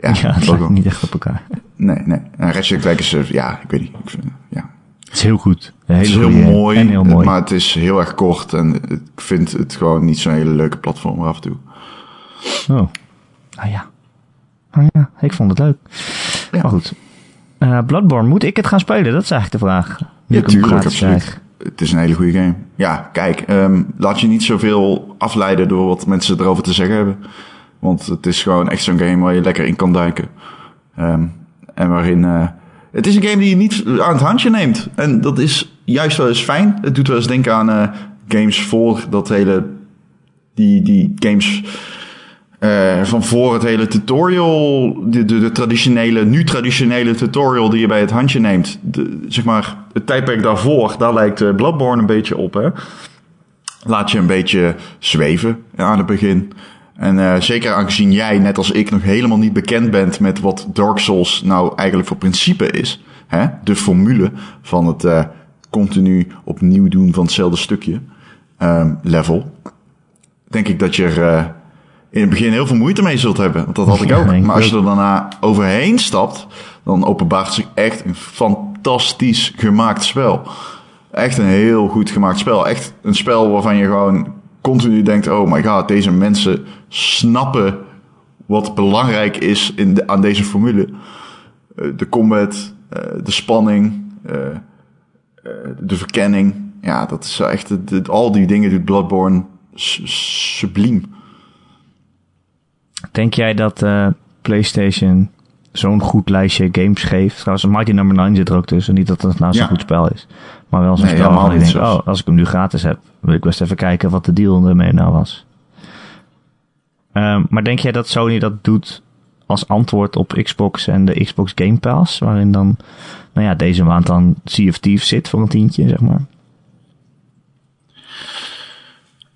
ja, Ja, het lijkt niet echt op elkaar. Nee, nee. En Ratchet Clank is... ja, ik weet niet. Ik vind, ja. Het is heel goed. Een Het is heel mooi, En heel mooi. maar het is heel erg kort. En ik vind het gewoon niet zo'n hele leuke platform af en toe. Oh. Ah ja. Ah ja, ik vond het leuk. Ja. Maar goed. Eh, Bloodborne, moet ik het gaan spelen? Dat is eigenlijk de vraag. Nu Ja, tuurlijk, absoluut. Het is een hele goede game. Ja, kijk, ehm, laat je niet zoveel afleiden door wat mensen erover te zeggen hebben. Want het is gewoon echt zo'n game waar je lekker in kan duiken. Ehm, en waarin... eh, het is een game die je niet aan het handje neemt. En dat is juist wel eens fijn. Het doet wel eens denken aan eh, games voor dat hele... Die, die games eh, van voor het hele tutorial, de, de, de traditionele, nu traditionele tutorial die je bij het handje neemt. Zeg maar, het tijdperk daarvoor, daar lijkt eh, Bloodborne een beetje op. Hè? Laat je een beetje zweven aan het begin. En eh, zeker aangezien jij, net als ik, nog helemaal niet bekend bent met wat Dark Souls nou eigenlijk voor principe is. Hè? De formule van het eh, continu opnieuw doen van hetzelfde stukje ehm, level. Denk ik dat je er in het begin heel veel moeite mee zult hebben. Want dat had ik ook. ik Maar als je er daarna overheen stapt, dan openbaart zich echt een fantastisch gemaakt spel. Echt een heel goed gemaakt spel. Echt een spel waarvan je gewoon continu denkt: oh my god, deze mensen snappen wat belangrijk is in de, aan deze formule. Eh, de combat, eh, de spanning, eh, de verkenning. Ja, dat is echt, al die dingen doet Bloodborne su- subliem. Denk jij dat eh, PlayStation zo'n goed lijstje games geeft? Trouwens, Mighty Number 9 zit er ook tussen. Niet dat het nou zo'n Ja. goed spel is. Maar wel zo'n Nee, spel waarvan denk, oh, als ik hem nu gratis heb, wil ik best even kijken wat de deal ermee nou was. Ehm, maar denk jij dat Sony dat doet als antwoord op Xbox en de Xbox Game Pass? Waarin dan, nou ja, deze maand dan Sea of Thieves zit voor een tientje, zeg maar.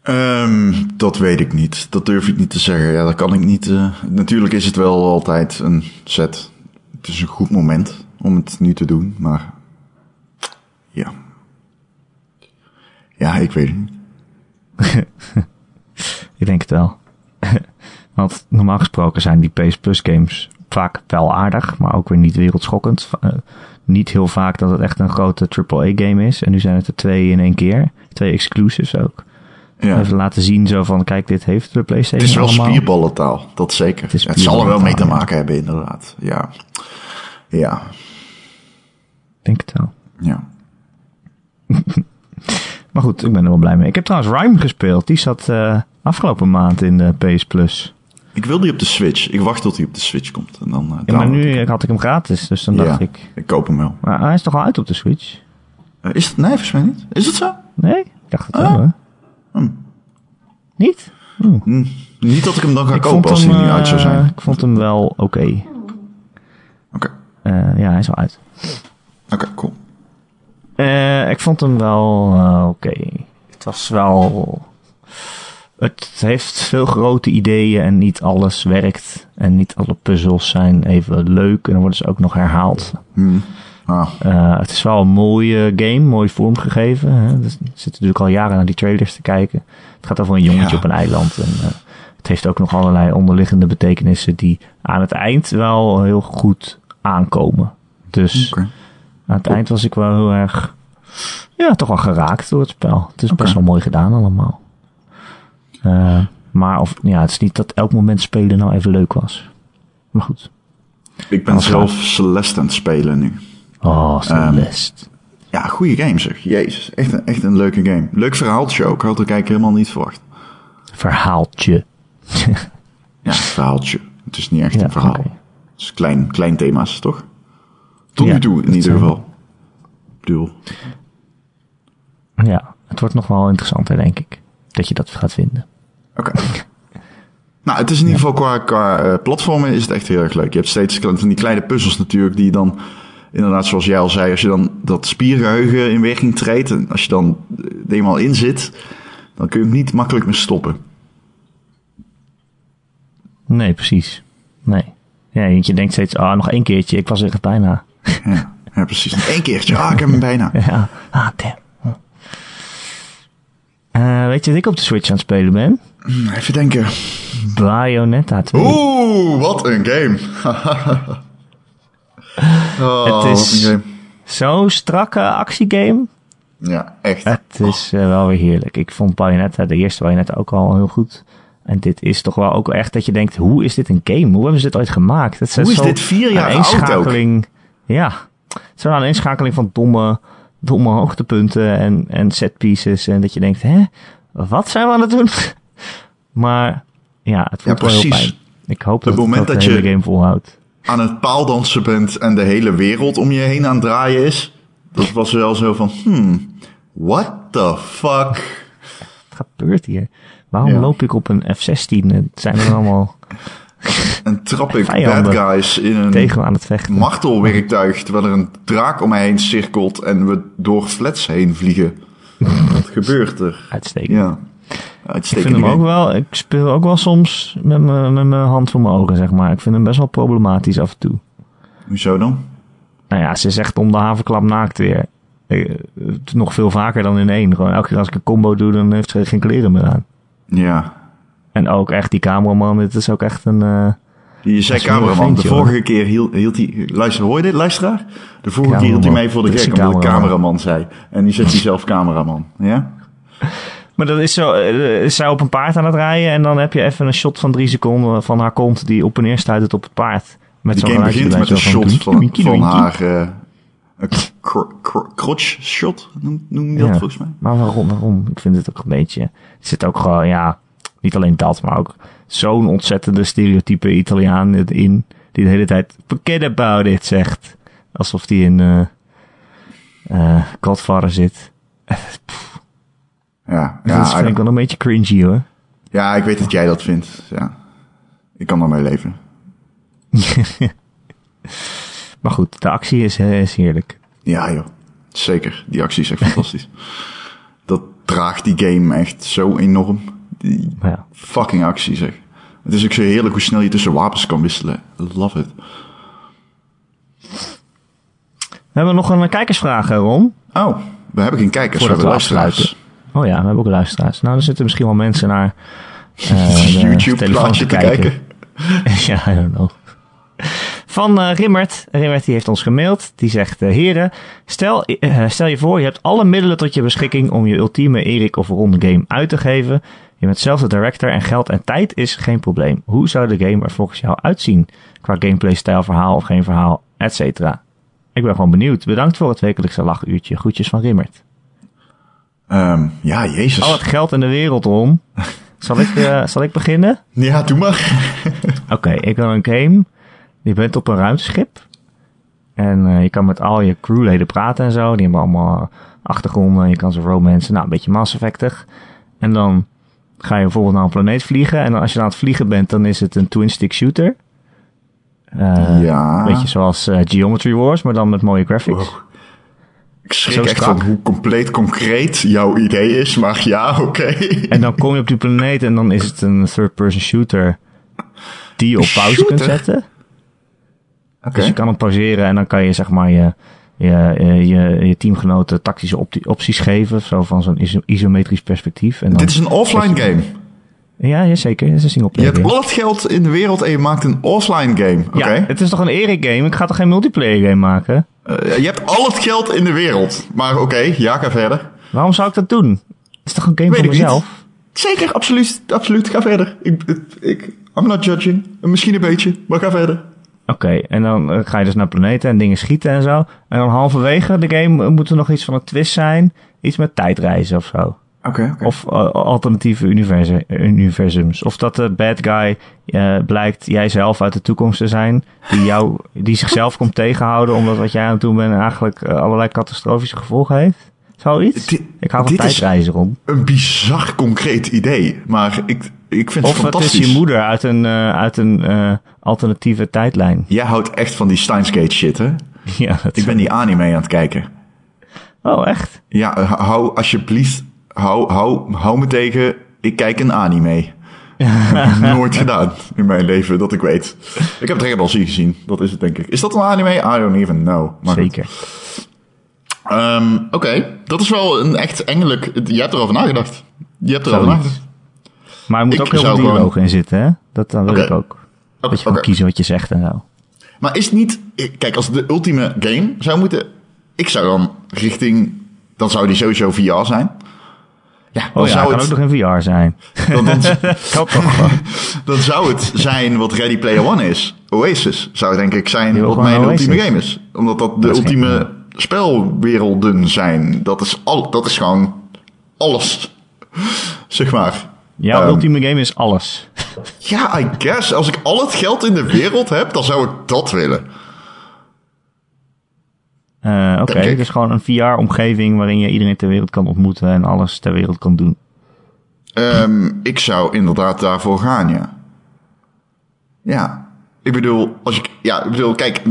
Ehm, dat weet ik niet. Dat durf ik niet te zeggen. Ja, dat kan ik niet. eh. natuurlijk is het wel altijd een set. Het is een goed moment om het nu te doen, maar ja. Ja, ik weet het niet. Ik denk het wel. Want normaal gesproken zijn die PS Plus games vaak wel aardig, maar ook weer niet wereldschokkend. Eh, niet heel vaak dat het echt een grote AAA game is. En nu zijn het er twee in één keer. Twee exclusives ook. Ja. Even laten zien zo van, kijk, dit heeft de PlayStation Het is wel allemaal. spierballentaal, dat zeker. Het zal er wel mee te maken hebben, inderdaad. Ja. Ja. Ik denk het wel. Ja. Maar goed, ik ben er wel blij mee. Ik heb trouwens Rhyme gespeeld. Die zat eh, afgelopen maand in de PS Plus. Ik wil die op de Switch. Ik wacht tot hij op de Switch komt. En dan, eh, Ja, maar ik nu had ik hem gratis, dus dan Ja. dacht ik... Ik koop hem wel. Maar hij is toch al uit op de Switch? Eh, is het? Nee, volgens mij niet. Is het zo? Nee? Ik dacht het wel, hè? Hm. Niet? Hm. Hm, Niet dat ik hem dan ga Ik kopen als hij nu uit zou eh, zijn. Ik vond hem wel oké. Oké. Eh, ja, hij is al uit. Oké, cool. Eh, ik vond hem wel oké. Het was wel... Het heeft veel grote ideeën en niet alles werkt. En niet alle puzzels zijn even leuk. En dan worden ze ook nog herhaald. Hm. Ah, Eh, het is wel een mooie game, mooi vormgegeven. Hè? Dus ik zit natuurlijk al jaren naar die trailers te kijken. Het gaat over een jongetje Ja. op een eiland. En, eh, het heeft ook nog allerlei onderliggende betekenissen die aan het eind wel heel goed aankomen. Dus aan het eind was ik wel heel erg, ja, toch wel geraakt door het spel. Het is best wel mooi gedaan allemaal. Eh, maar of, ja, het is niet dat elk moment spelen nou even leuk was. Maar goed. Ik ben zelf Celeste aan het spelen nu. Oh, Ehm, Celeste. Ja, goede game zeg. Jezus, echt een, echt een leuke game. Leuk verhaaltje ook. Had ik eigenlijk helemaal niet verwacht. Verhaaltje. Ja, verhaaltje. Het is niet echt Ja, een verhaal. Het is klein, klein thema's, toch? Tot Ja, nu toe, in ieder geval. Bedoel, Ja, het wordt nog wel interessanter, denk ik. Dat je dat gaat vinden. Oké. nou, het is in ieder geval qua, qua eh, platformen is het echt heel erg leuk. Je hebt steeds van die kleine puzzels natuurlijk die je dan, inderdaad zoals jij al zei, als je dan dat spiergeheugen in werking treedt, en als je dan er eenmaal in zit, dan kun je hem niet makkelijk meer stoppen. Nee, precies. Nee. Ja, je denkt steeds, ah, nog één keertje. Ik was er echt bijna. Ja, ja precies. Nog één keertje. Ah, ik heb hem bijna. Ja, ah, damn. Eh, weet je wat ik op de Switch aan het spelen ben? Even denken. Bayonetta 2. Oeh, wat een game. oh, Het is- een. Zo'n strakke actiegame. Ja, echt. Het is eh, wel weer heerlijk. Ik vond Bayonetta, de eerste Bayonetta, ook al heel goed. En dit is toch wel ook echt dat je denkt, hoe is dit een game? Hoe hebben ze dit ooit gemaakt? Het Hoe is dit vier jaar oud ook? aaneenschakeling, Ja, zo'n aaneenschakeling van domme, domme hoogtepunten en, en set pieces. En dat je denkt, hè, wat zijn we aan het doen? Maar ja, het voelt Ja, wel heel pijn. Ik hoop Het dat het ook dat de je- hele game volhoudt. Aan het paaldansen bent en de hele wereld om je heen aan het draaien is. Dat was wel zo van, hmm, what the fuck? Wat gebeurt hier? Waarom Ja. loop ik op een F-16? Het zijn er allemaal En trap ik bad guys in een tegen aan het vechten. martelwerktuig terwijl er een draak om mij heen cirkelt en we door flats heen vliegen. Wat gebeurt er? Uitstekend. Ja. Ik vind hem ook wel, ik speel ook wel soms met mijn hand voor mijn ogen, zeg maar. Ik vind hem best wel problematisch af en toe. Hoezo dan? Nou ja, ze zegt om de havenklap naakt weer. Eh, nog veel vaker dan in één. Gewoon elke keer als ik een combo doe, dan heeft ze geen kleren meer aan. Ja. En ook echt die cameraman, dit is ook echt een... eh, Je zei cameraman. de vorige keer hield, hield hij... Luister, hoor je dit, luisteraar? De vorige keer hield hij mij voor de gek omdat ik cameraman. zei. En nu zet hij zelf cameraman. Ja? Maar dat is zo, eh, is zij op een paard aan het rijden en dan heb je even een shot van drie seconden van haar kont die op en neer stuitert op het paard. Met Die zo'n game begint met een shot van, van haar... eh een cr- cr- crotch shot, noem, je dat volgens mij? Maar waarom, waarom? Ik vind het ook een beetje... Er zit ook gewoon, ja, niet alleen dat, maar ook zo'n ontzettende stereotype Italiaan in. Die de hele tijd forget about it zegt. Alsof die in eh eh, Godfather zit. Ja, Ja, dat vind ik wel een beetje cringy hoor. ja, ik weet dat jij dat vindt. Ja. Ik kan daarmee leven. Maar goed, de actie is, eh, is heerlijk. Ja, joh. Zeker. Die actie is echt fantastisch. Dat draagt die game echt zo enorm. Die ja, fucking actie, zeg. Het is ook zo heerlijk hoe snel je tussen wapens kan wisselen. Love it. we hebben nog een kijkersvraag, eh, Ron. Oh, we hebben geen kijkers, we Voordat hebben we luisteraars. Oh ja, we hebben ook luisteraars. Nou, er zitten misschien wel mensen naar eh, de YouTube telefoon plaatje te kijken. ja, I don't know. Van eh, Rimmert. Rimmert die heeft ons gemaild. Die zegt, eh, heren, stel, stel je voor je hebt alle middelen tot je beschikking om je ultieme Erik of ronde game uit te geven. Je bent zelf de director en geld en tijd is geen probleem. Hoe zou de game er volgens jou uitzien? Qua gameplay, stijl, verhaal of geen verhaal, et cetera. Ik ben gewoon benieuwd. Bedankt voor het wekelijkse lachuurtje. Groetjes van Rimmert. Ehm, ja, jezus. Al het geld in de wereld, Ron. Zal ik, eh, zal ik beginnen? Ja, doe maar. Oké, ik wil een game. Je bent op een ruimteschip. En eh, je kan met al je crewleden praten en zo. Die hebben allemaal achtergronden. Je kan ze romancen. Nou, een beetje Mass Effectig. En dan ga je bijvoorbeeld naar een planeet vliegen. En als je aan het vliegen bent, dan is het een twin-stick shooter. Eh, ja. Een beetje zoals Geometry Wars, maar dan met mooie graphics. Wow. Ik schrik echt van hoe compleet concreet jouw idee is, maar ja, oké. En dan kom je op die planeet en dan is het een third-person shooter die je op pauze Shooter? kunt zetten. Oké. Dus je kan hem pauzeren en dan kan je zeg maar je, je, je, je, teamgenoten tactische opti- opties geven. Zo van zo'n iso- isometrisch perspectief. En dan, Dit is een offline game. Ja, ja, zeker. Het is een single Je hebt game. al het geld in de wereld en je maakt een offline game. Oké. Ja, het is toch een Erik game? Ik ga toch geen multiplayer game maken? Eh, je hebt al het geld in de wereld. Maar oké, ja, ga verder. Waarom zou ik dat doen? Het is toch een game Weet voor niet. mezelf? Zeker, absoluut, absoluut. Ga verder. Ik, ik, I'm not judging. Misschien een beetje, maar ga verder. Oké, en dan eh, ga je dus naar planeten en dingen schieten en zo. En dan halverwege de game moet er nog iets van een twist zijn. Iets met tijdreizen of zo. Of eh, alternatieve universe- universums. Of dat de bad guy eh, blijkt jijzelf uit de toekomst te zijn. Die, jou, die zichzelf komt tegenhouden omdat wat jij aan het doen bent eigenlijk eh, allerlei catastrofische gevolgen heeft. Zoiets? Ik hou van tijdreizen, Ron. Een bizar concreet idee. Maar ik, ik vind het Of het fantastisch. is je moeder uit een, uit een alternatieve tijdlijn. Jij houdt echt van die Steins Gate shit, hè? ja, dat Ik ben die anime aan het kijken. Oh, echt? Ja, hou alsjeblieft, hou, hou, hou me tegen. Ik kijk een anime. Nooit gedaan in mijn leven, dat ik weet. Ik heb Dragon Ball Z gezien, dat is het denk ik. Is dat een anime? I don't even know. Maar. Zeker. Ehm, Oké, dat is wel een echt engelijk... Je hebt erover nagedacht. Je hebt erover nagedacht. Maar er moet Ik ook heel veel gewoon- dialoog in zitten, hè? Dat dan wil ik ook. Dat je kan kiezen wat je zegt en zo. Maar is het niet... Kijk, als de ultieme game zou moeten ik zou dan richting, dan zou die sowieso VR zijn. Ja, Oh ja, zou kan het, ook nog in VR zijn. dan, zou het zijn wat Ready Player One is. Oasis zou denk ik zijn wat mijn Oasis. ultieme game is. Omdat dat de Dat is geen- ultieme spelwerelden zijn. Dat is, al, dat is gewoon alles. Zeg maar. Jouw Ehm, ultieme game is alles. Ja, I guess. Als ik al het geld in de wereld heb, dan zou ik dat willen. Eh, Oké, dus gewoon een VR-omgeving waarin je iedereen ter wereld kan ontmoeten en alles ter wereld kan doen. Ehm, ik zou inderdaad daarvoor gaan, ja. Ja. Ik bedoel, als ik, ja, ik bedoel, kijk,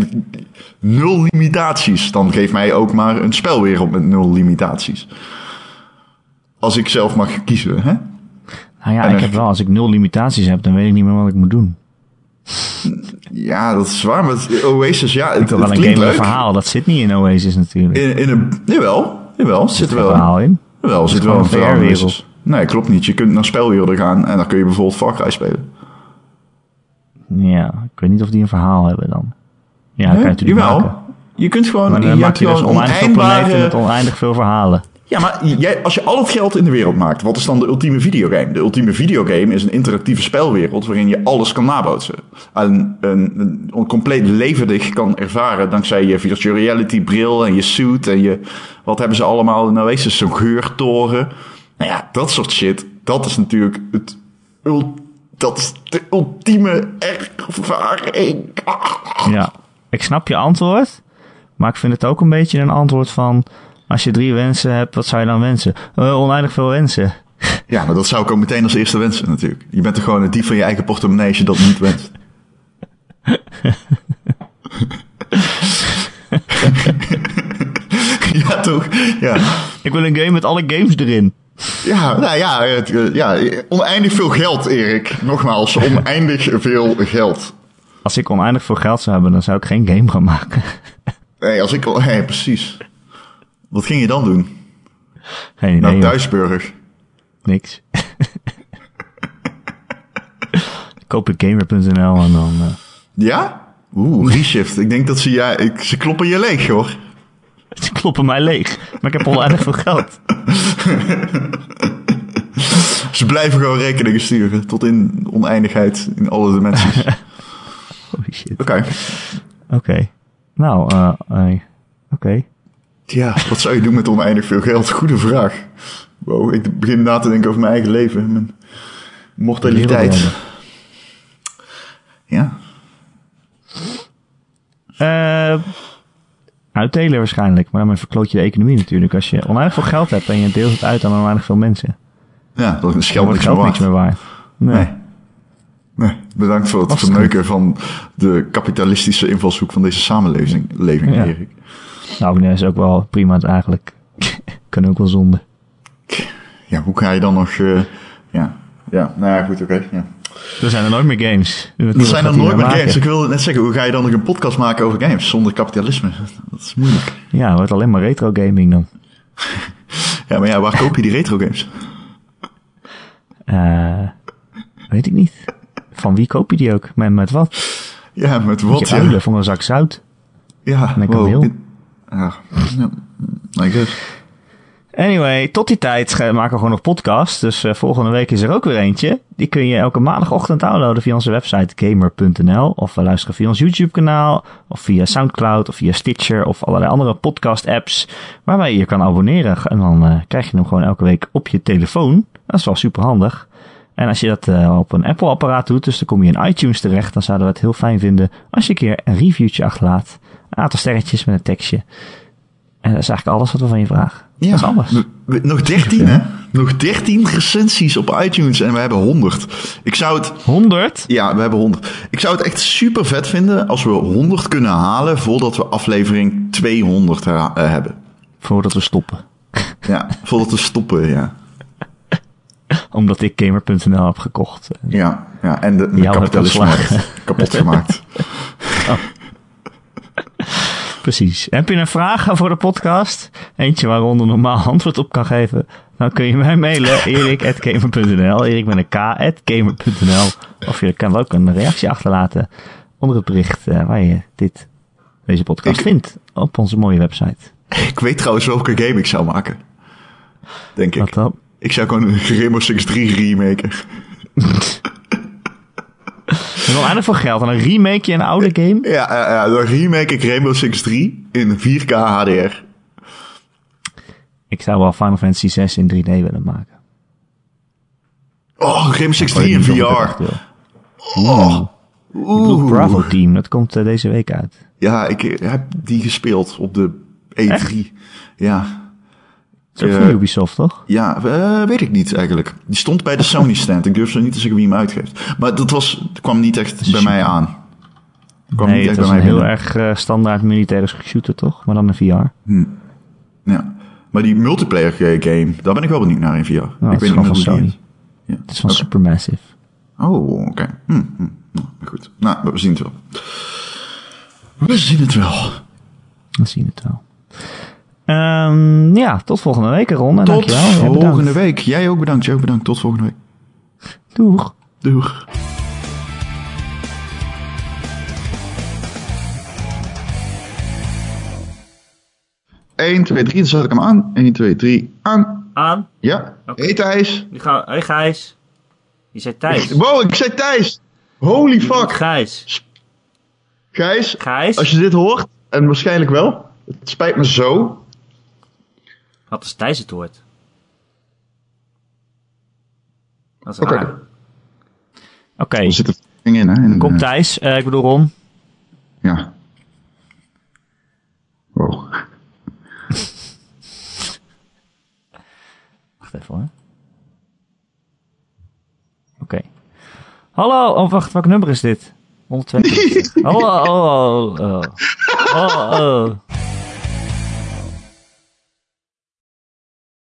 nul limitaties. Dan geef mij ook maar een spelwereld met nul limitaties. Als ik zelf mag kiezen, hè? Nou ja, En ik heb wel, als ik nul limitaties heb, dan weet ik niet meer wat ik moet doen. Ja, dat is waar, maar Oasis, ja, het, het wel een game een verhaal, dat zit niet in Oasis natuurlijk. In, in een, jawel, jawel, zit zit er een wel. verhaal in. Jawel, zit wel een een verhaal in. Oasis. Nee, klopt niet. Je kunt naar spelwerelden gaan en dan kun je bijvoorbeeld Far Cry spelen. Ja, ik weet niet of die een verhaal hebben dan. Ja, dat kan je natuurlijk Jawel. maken. Je kunt gewoon, Maar je dan maak hebt je dus oneindig veel planeten met oneindig veel verhalen. Ja, maar jij, als je al het geld in de wereld maakt, wat is dan de ultieme videogame? De ultieme videogame is een interactieve spelwereld waarin je alles kan nabootsen. En een, een, een compleet levendig kan ervaren dankzij je virtual reality bril en je suit en je... Wat hebben ze allemaal in Oasis? Zo'n geurtoren. Nou ja, dat soort shit. Dat is natuurlijk het... dat is de ultieme ervaring. Ja, ik snap je antwoord, maar ik vind het ook een beetje een antwoord van... Als je drie wensen hebt, wat zou je dan wensen? Eh, oneindig veel wensen. Ja, maar dat zou ik ook meteen als eerste wensen natuurlijk. Je bent er gewoon een dief van je eigen portemonnee als je dat niet wenst. ja, toch? Ja. Ik wil een game met alle games erin. Ja, nou ja, het, eh, ja, oneindig veel geld, Erik. Nogmaals, oneindig veel geld. Als ik oneindig veel geld zou hebben, dan zou ik geen game gaan maken. Nee, als ik. Nee, precies. Wat ging je dan doen? Geen idee, Naar joh. Duisburg. niks. Koop ik gamer.nl en dan... eh, Ja? Oeh, reshift. Ik denk dat ze... Ja, ik, ze kloppen je leeg, hoor. Ze kloppen mij leeg. Maar ik heb oneindig veel geld. Ze blijven gewoon rekeningen sturen. Tot in oneindigheid. In alle dimensies. Holy shit. Oké. Oké. Nou, eh, eh, oké. Ja, wat zou je doen met oneindig veel geld? Goede vraag. Wow, ik begin na te denken over mijn eigen leven. Mijn mortaliteit. Ja. Eh, uitdelen waarschijnlijk. Maar dan verkloot je de economie natuurlijk. Als je oneindig veel geld hebt en je deelt het uit aan oneindig veel mensen. Ja, dat is geld niks geld niks meer waard. Nee. Nee. Nee, bedankt voor het Lastig. verneuken van de kapitalistische invalshoek van deze samenleving, leving, Ja. Erik. Nou, nee, is ook wel prima eigenlijk. kan ook wel zonde. Ja, hoe ga je dan nog... eh, ja, ja, nou ja, goed, oké. ja. Er zijn er nooit meer games. Er zijn er nooit meer games. Ik wilde net zeggen, hoe ga je dan nog een podcast maken over games zonder kapitalisme? Dat is moeilijk. Ja, het wordt alleen maar retro gaming dan. Ja, maar ja, waar koop je die retro games? Eh, weet ik niet. Van wie koop je die ook? Met, met wat? Ja, met Moet wat? je Ja, voor een zak zout? ja Met wow. Ja, ja. Anyway, tot die tijd ge- maken we gewoon nog podcasts. Dus eh, volgende week is er ook weer eentje. Die kun je elke maandagochtend downloaden via onze website gamer.nl. Of we luisteren via ons YouTube kanaal. Of via Soundcloud. Of via Stitcher. Of allerlei andere podcast apps. Waarbij je je kan abonneren. En dan eh, krijg je hem gewoon elke week op je telefoon. Dat is wel super handig. En als je dat eh, op een Apple apparaat doet. Dus dan kom je in iTunes terecht. Dan zouden we het heel fijn vinden als je een keer een reviewtje achterlaat. Een aantal sterretjes met een tekstje. En dat is eigenlijk alles wat we van je vragen. Ja, Dat is alles. we- we- nog 13, hè? Nog 13 recensies op iTunes en we hebben 100. Ik zou het 100? Ja, we hebben 100. Ik zou het echt super vet vinden als we 100 kunnen halen voordat we aflevering 200 hera- eh, hebben. Voordat we stoppen. Ja, voordat we stoppen, ja. Omdat ik gamer.nl heb gekocht. Ja, ja. en de, de kapitalisme kapot gemaakt. Precies. Heb je een vraag voor de podcast? Eentje waar Ron een normaal antwoord op kan geven? Dan kun je mij mailen. erik.gamer.nl Erik met een k. at gamer.nl Of je kan ook een reactie achterlaten onder het bericht eh, waar je dit, deze podcast Ik- vindt op onze mooie website. Ik weet trouwens welke game ik zou maken. Denk Wat ik. dan? Ik zou gewoon een Rainbow Six 3 remaken. Is wel aardig voor geld. En een remake je een oude game? Ja, ja, ja, dan remake ik Rainbow Six 3 in 4K HDR. Ik zou wel Final Fantasy 6 in 3D willen maken. Oh, Rainbow Six Ik weet 3 in VR. Oh. Blue Bravo Team, dat komt eh, deze week uit. Ja, ik eh, heb die gespeeld op de E3. Ja. Dat is ook Eh, van Ubisoft, toch? Ja, eh, weet ik niet eigenlijk. Die stond bij de Sony stand. Ik durf zo niet te zeggen wie hem uitgeeft. Maar dat was, het kwam niet echt bij mij aan. Het kwam Nee, niet het echt was bij een mij heel binnen. erg eh, standaard militaire shooter, toch? Maar dan in VR. Ja. Maar die multiplayer game, daar ben ik wel benieuwd naar in VR. Nou, ik het weet niet van hoe Sony. is. Ja. Het is van Oké. Supermassive. Oh, oké. Hm, hm, nou, goed. Nou, we zien het wel. We zien het wel. We zien het wel. Ehm, ja, tot volgende week, Ron. En Tot dankjewel. Ja, bedankt. volgende week. Jij ook bedankt. Jij ook bedankt. Tot volgende week. Doeg. Doeg. Eén, twee, drie. Dan zet ik hem aan. 1, 2, 3. Aan. Aan. Ja. Oké. Hey Thijs. Nu gaan we... Hey Gijs. Je zei Thijs. Wow, ik zei Thijs. Holy fuck. Gijs. Gijs, Gijs? als je dit hoort, en waarschijnlijk wel, het spijt me zo. Wat als Thijs het hoort? Dat is Oké. Oké, Er zit een ding in, hè? in kom de- Thijs. Eh, ik bedoel Ron. Ja. Wow. Wacht even hoor. Oké. Hallo, oh wacht, welk nummer is dit? 120. Hallo, oh, oh, oh. Oh, oh.